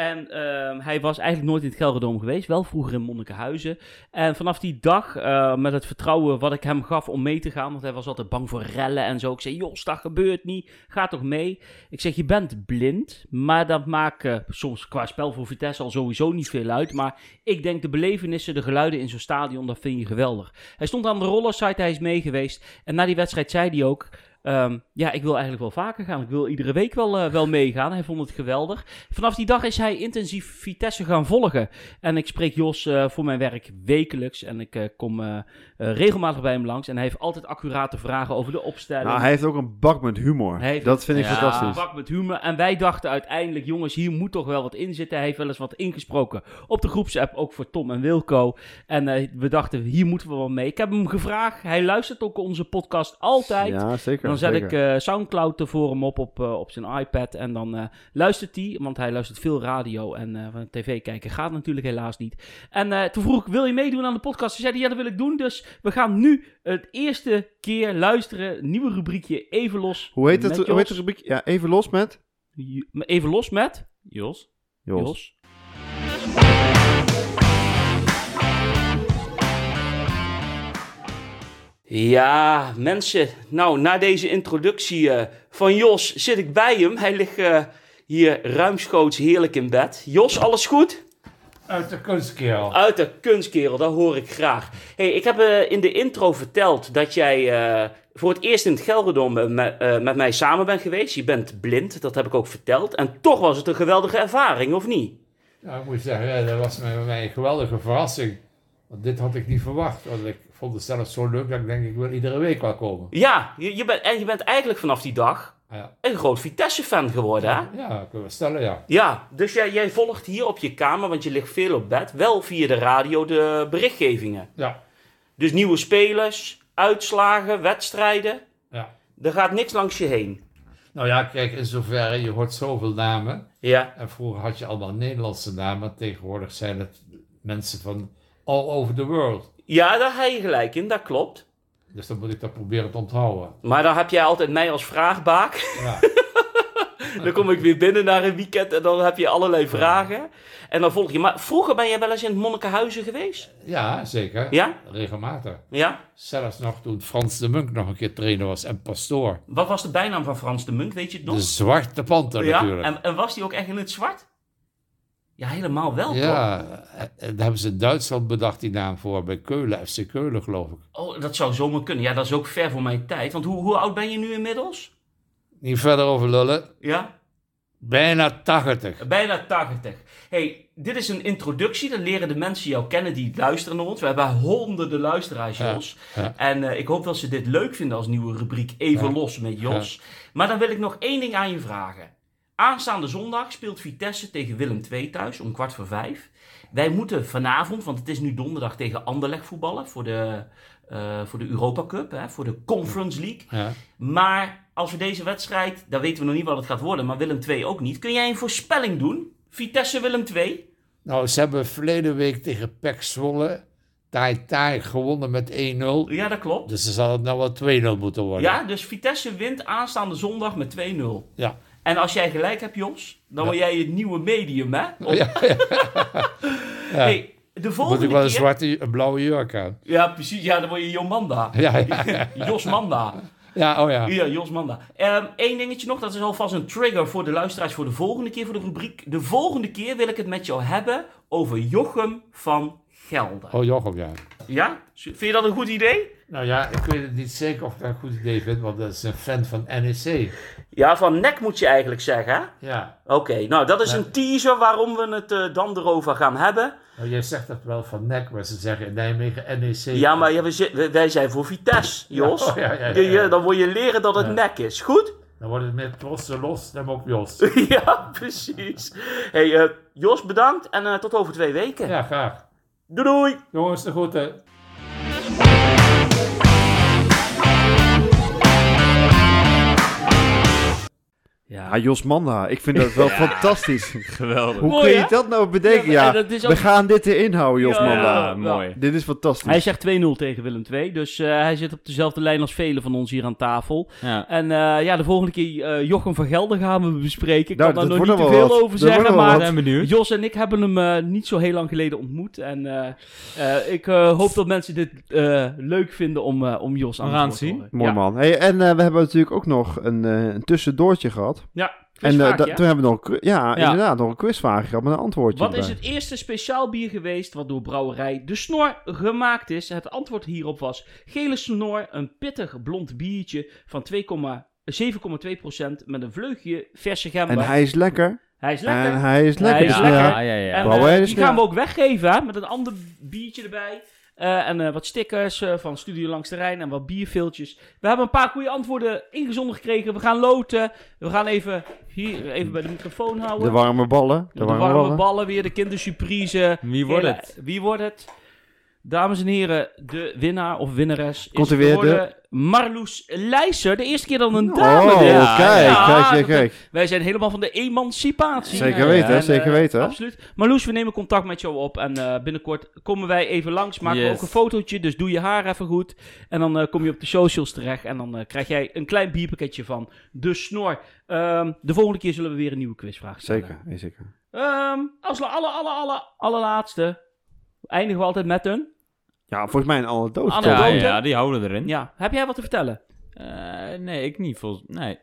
En ehm, hij was eigenlijk nooit in het Gelredome geweest, wel vroeger in Monnikenhuizen. En vanaf die dag, uh, met het vertrouwen wat ik hem gaf om mee te gaan, want hij was altijd bang voor rellen en zo. Ik zei, Jos, dat gebeurt niet, ga toch mee. Ik zeg, je bent blind, maar dat maakt uh, soms qua spel voor Vitesse al sowieso niet veel uit. Maar ik denk de belevenissen, de geluiden in zo'n stadion, dat vind je geweldig. Hij stond aan de rollersite, hij is mee geweest. En na die wedstrijd zei hij ook... Ehm, ja, ik wil eigenlijk wel vaker gaan. Ik wil iedere week wel, uh, wel meegaan. Hij vond het geweldig. Vanaf die dag is hij intensief Vitesse gaan volgen. En ik spreek Jos uh, voor mijn werk wekelijks. En ik uh, kom regelmatig bij hem langs. En hij heeft altijd accurate vragen over de opstelling. Nou, hij heeft ook een bak met humor. Heeft, dat vind ik ja, fantastisch. Een bak met humor. En wij dachten uiteindelijk, jongens, hier moet toch wel wat in zitten. Hij heeft wel eens wat ingesproken op de groepsapp. Ook voor Tom en Wilco. En we dachten, hier moeten we wel mee. Ik heb hem gevraagd. Hij luistert ook onze podcast altijd. Ja, zeker. Dan zet zeker. ik uh, Soundcloud voor hem op op, uh, op zijn iPad. En dan uh, luistert hij, want hij luistert veel radio. En van tv kijken gaat natuurlijk helaas niet. En toen vroeg ik, wil je meedoen aan de podcast? Hij zei, ja, dat wil ik doen. Dus we gaan nu het eerste keer luisteren. Nieuwe rubriekje, Even Los. Hoe heet, het, hoe heet de rubriek? Ja, Even Los met? Even Los met? Jos. Jos. Jos. Ja, mensen. Nou, na deze introductie uh, van Jos zit ik bij hem. Hij ligt uh, hier ruimschoots heerlijk in bed. Jos, alles goed? Uit de kunstkerel. Uit de kunstkerel, dat hoor ik graag. hey, ik heb uh, in de intro verteld dat jij voor het eerst in het Gelredom met, met mij samen bent geweest. Je bent blind, dat heb ik ook verteld. En toch was het een geweldige ervaring, of niet? Nou, ik moet zeggen, dat was bij mij een geweldige verrassing. Want dit had ik niet verwacht. Want ik vond het zelfs zo leuk dat ik denk, ik wil iedere week wel komen. Ja, je, je bent, en je bent eigenlijk vanaf die dag ja. een groot Vitesse-fan geworden, hè? Ja, kunnen we stellen, ja. Ja, dus jij, jij volgt hier op je kamer, want je ligt veel op bed, wel via de radio de berichtgevingen. Ja. Dus nieuwe spelers, uitslagen, wedstrijden. Ja. Er gaat niks langs je heen. Nou ja, kijk, in zoverre, je hoort zoveel namen. Ja. En vroeger had je allemaal Nederlandse namen. Tegenwoordig zijn het mensen van all over the world. Ja, daar heb je gelijk in, dat klopt. Dus dan moet ik dat proberen te onthouden. Maar dan heb jij altijd mij als vraagbaak. Ja. dan kom ik weer binnen naar een weekend en dan heb je allerlei vragen. En dan volg je. Maar vroeger ben jij wel eens in Monnikenhuizen geweest? Ja, zeker. Ja? Regelmatig. Ja? Zelfs nog toen Frans de Munk nog een keer trainer was en pastoor. Wat was de bijnaam van Frans de Munk, weet je het nog? De Zwarte Panter ja? natuurlijk. En, en was die ook echt in het zwart? Ja, helemaal wel, Ja, daar hebben ze in Duitsland bedacht die naam voor. Bij Keulen, FC Keulen geloof ik. Oh, dat zou zomaar kunnen. Ja, dat is ook ver voor mijn tijd. Want hoe, hoe oud ben je nu inmiddels? Niet verder over lullen. Ja? Bijna 80. Bijna 80. hey, dit is een introductie. Dan leren de mensen jou kennen die luisteren naar ons. We hebben honderden luisteraars, Jos. Ja, ja. En uh, ik hoop dat ze dit leuk vinden als nieuwe rubriek Even Ja. Los met Jos. Maar dan wil ik nog één ding aan je vragen. Aanstaande zondag speelt Vitesse tegen Willem II thuis om kwart voor vijf. Wij moeten vanavond, want het is nu donderdag tegen Anderlecht voetballen voor de, eh, voor de Europa Cup, hè, voor de Conference League. Ja. Maar als we deze wedstrijd, dan weten we nog niet wat het gaat worden, maar Willem II ook niet. Kun jij een voorspelling doen? Vitesse Willem II? Nou, ze hebben verleden week tegen PEC Zwolle taai taai gewonnen met 1-0. Ja, dat klopt. Dus dan zal het nou wel 2-0 moeten worden. Ja, dus Vitesse wint aanstaande zondag met 2-0. Ja. En als jij gelijk hebt, Jos, dan word jij het nieuwe medium, hè? Ja, ja. Hey, de Moet volgende ik wel een keer... zwarte, een blauwe jurk aan. Ja, precies. Ja, dan word je Jomanda. Ja. Jos Manda. ja oh ja. Ja, Jos Manda. Eén dingetje nog, dat is alvast een trigger voor de luisteraars voor de volgende keer, voor de rubriek. De volgende keer wil ik het met jou hebben over Jochem van Gelder. Oh, Jochem, ja. Ja? Vind je dat een goed idee? Nou ja, ik weet het niet zeker of ik dat een goed idee vind, want dat is een fan van NEC. Ja, van nek moet je eigenlijk zeggen, hè? Ja. Oké, nou dat is een teaser waarom we het eh, dan erover gaan hebben. Nou, jij zegt dat wel van nek, maar ze zeggen in Nijmegen NEC. Ja, maar ja, wij- wij zijn voor Vitesse, Jos. Ja, oh, ja, ja, ja. dan moet je leren dat het nek is. Goed? Dan wordt het met losse los, dan ook Jos. ja, precies. hey, eh, Jos, bedankt en eh, tot over twee weken. Ja, graag. Doei doei! Jongens, de groeten. Ja, Ja, Jos Manda. Ik vind dat wel fantastisch. Geweldig. Hoe kun je dat nou bedenken? Ja, we gaan dit erin houden, Jos Manda. mooi. Dit is fantastisch. Hij zegt 2-0 tegen Willem II. Dus uh, hij zit op dezelfde lijn als velen van ons hier aan tafel. En uh, ja, de volgende keer uh, Jochem van Gelder gaan we bespreken. Ik nou, kan daar nog niet te veel wat. over dat zeggen. Maar Jos en ik hebben hem niet zo heel lang geleden ontmoet. En ik hoop dat mensen dit leuk vinden om, om Jos aan te zien. Mooi ja. man. Hey, en we hebben natuurlijk ook nog een, een tussendoortje gehad. Ja. En uh, toen hebben we nog, ja, ja, inderdaad, nog een quizvraag gehad met een antwoordje. Wat is het eerste speciaal bier geweest wat door brouwerij De Snor gemaakt is? Het antwoord hierop was Gele Snor, een pittig blond biertje van 7,2% met een vleugje verse gember. En hij is lekker. Hij is lekker. En hij is lekker. Hij is lekker. Ja, ja, ja. En, uh, die gaan we ook weggeven hè, met een ander biertje erbij. Uh, en uh, wat stickers uh, van Studio Langs de Rijn en wat bierveeltjes. We hebben een paar goede antwoorden ingezonden gekregen. We gaan loten. We gaan even hier even bij de microfoon houden. De warme ballen. De, de warme, warme ballen. ballen. weer, de kindersurprise. Wie wordt het? Wie wordt het? Dames en heren, de winnaar of winnares Komt is weer de... Marloes Leijser. De eerste keer dan een dame. Oh, ja, kijk, ja, kijk, kijk, Wij zijn helemaal van de emancipatie. Zeker weten, en, zeker uh, weten. Absoluut. Marloes, we nemen contact met jou op. En uh, binnenkort komen wij even langs. Maken yes. we ook een fotootje, dus doe je haar even goed. En dan uh, kom je op de socials terecht. En dan krijg jij een klein bierpakketje van de snor. Um, de volgende keer zullen we weer een nieuwe quizvraag stellen. Zeker, zeker. Um, als alle, alle, alle, allerlaatste eindigen we altijd met een... Ja, volgens mij een anekdote. Ja, ja, die houden erin. Ja. Heb jij wat te vertellen? Uh, nee, ik niet. Volgens... Nee.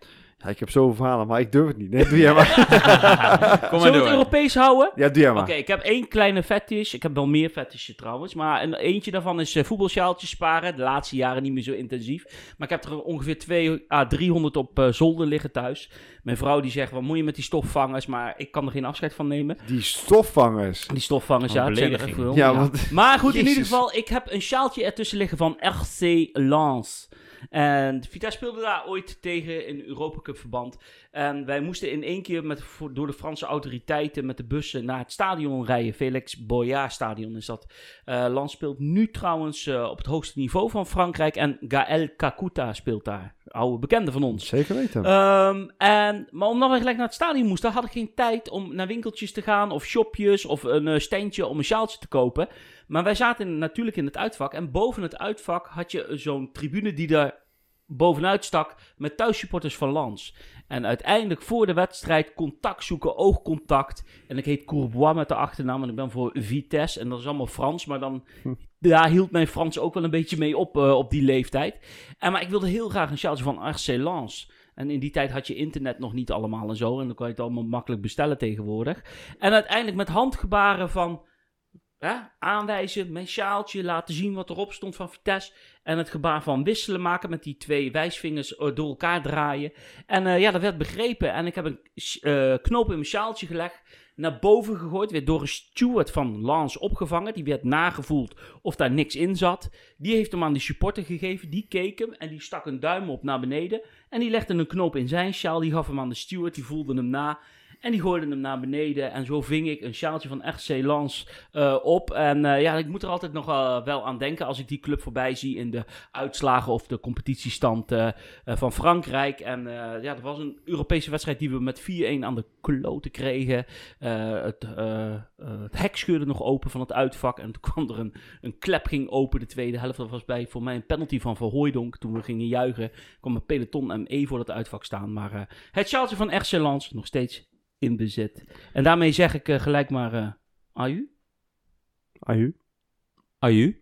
Ja, ik heb zoveel verhalen, maar ik durf het niet. Nee, doe jij maar. Kom maar Zullen we het Europees houden? Ja, doe jij maar. Oké, ik heb één kleine fetish. Ik heb wel meer fetishen trouwens. Maar een, eentje daarvan is uh, voetbalsjaaltjes sparen. De laatste jaren niet meer zo intensief. Maar ik heb er ongeveer 2 à 300 op uh, zolder liggen thuis. Mijn vrouw die zegt, wat moet je met die stofvangers? Maar ik kan er geen afscheid van nemen. Die stofvangers? Die stofvangers, ja. Ja, ja, want... Maar goed, in ieder geval, ik heb een sjaaltje ertussen liggen van RC Lens. En Vitesse speelde daar ooit tegen in Europa Cup verband. En wij moesten in één keer met, door de Franse autoriteiten met de bussen naar het stadion rijden. Felix Boyard Stadion is dat. Uh, Land speelt nu trouwens uh, op het hoogste niveau van Frankrijk. En Gaël Kakuta speelt daar. Oude bekende van ons. Zeker weten. Um, en, maar omdat we gelijk naar het stadion moesten, had ik geen tijd om naar winkeltjes te gaan. Of shopjes of een uh, standje om een sjaaltje te kopen. Maar wij zaten natuurlijk in het uitvak. En boven het uitvak had je zo'n tribune die daar bovenuit stak met thuissupporters van Lans. En uiteindelijk voor de wedstrijd contact zoeken, oogcontact. En ik heet Courbois met de achternaam en ik ben voor Vitesse. En dat is allemaal Frans, maar dan... Daar hield mijn Frans ook wel een beetje mee op, uh, op die leeftijd. En, maar ik wilde heel graag een sjaaltje van RC Lens. En in die tijd had je internet nog niet allemaal en zo. En dan kon je het allemaal makkelijk bestellen tegenwoordig. En uiteindelijk met handgebaren van hè, aanwijzen, mijn sjaaltje, laten zien wat erop stond van Vitesse. En het gebaar van wisselen maken met die twee wijsvingers eh, door elkaar draaien. En uh, ja, dat werd begrepen. En ik heb een knoop in mijn sjaaltje gelegd. Naar boven gegooid. Werd door een steward van Lance opgevangen. Die werd nagevoeld of daar niks in zat. Die heeft hem aan die supporter gegeven. Die keek hem en die stak een duim op naar beneden. En die legde een knoop in zijn sjaal. Die gaf hem aan de steward. Die voelde hem na. En die gooiden hem naar beneden. En zo ving ik een sjaaltje van RC Lens uh, op. En uh, ja, ik moet er altijd nog uh, wel aan denken als ik die club voorbij zie in de uitslagen of de competitiestand van Frankrijk. En ja, dat was een Europese wedstrijd die we met 4-1 aan de kloten kregen. het, het hek scheurde nog open van het uitvak. En toen kwam er een, een klep ging open de tweede helft. Dat was bij voor mij een penalty van Verhooydonk. Toen we gingen juichen kwam een peloton ME voor het uitvak staan. Maar het sjaaltje van RC nog steeds in bezit. En daarmee zeg ik uh, gelijk maar uh, aju. Aju. Aju.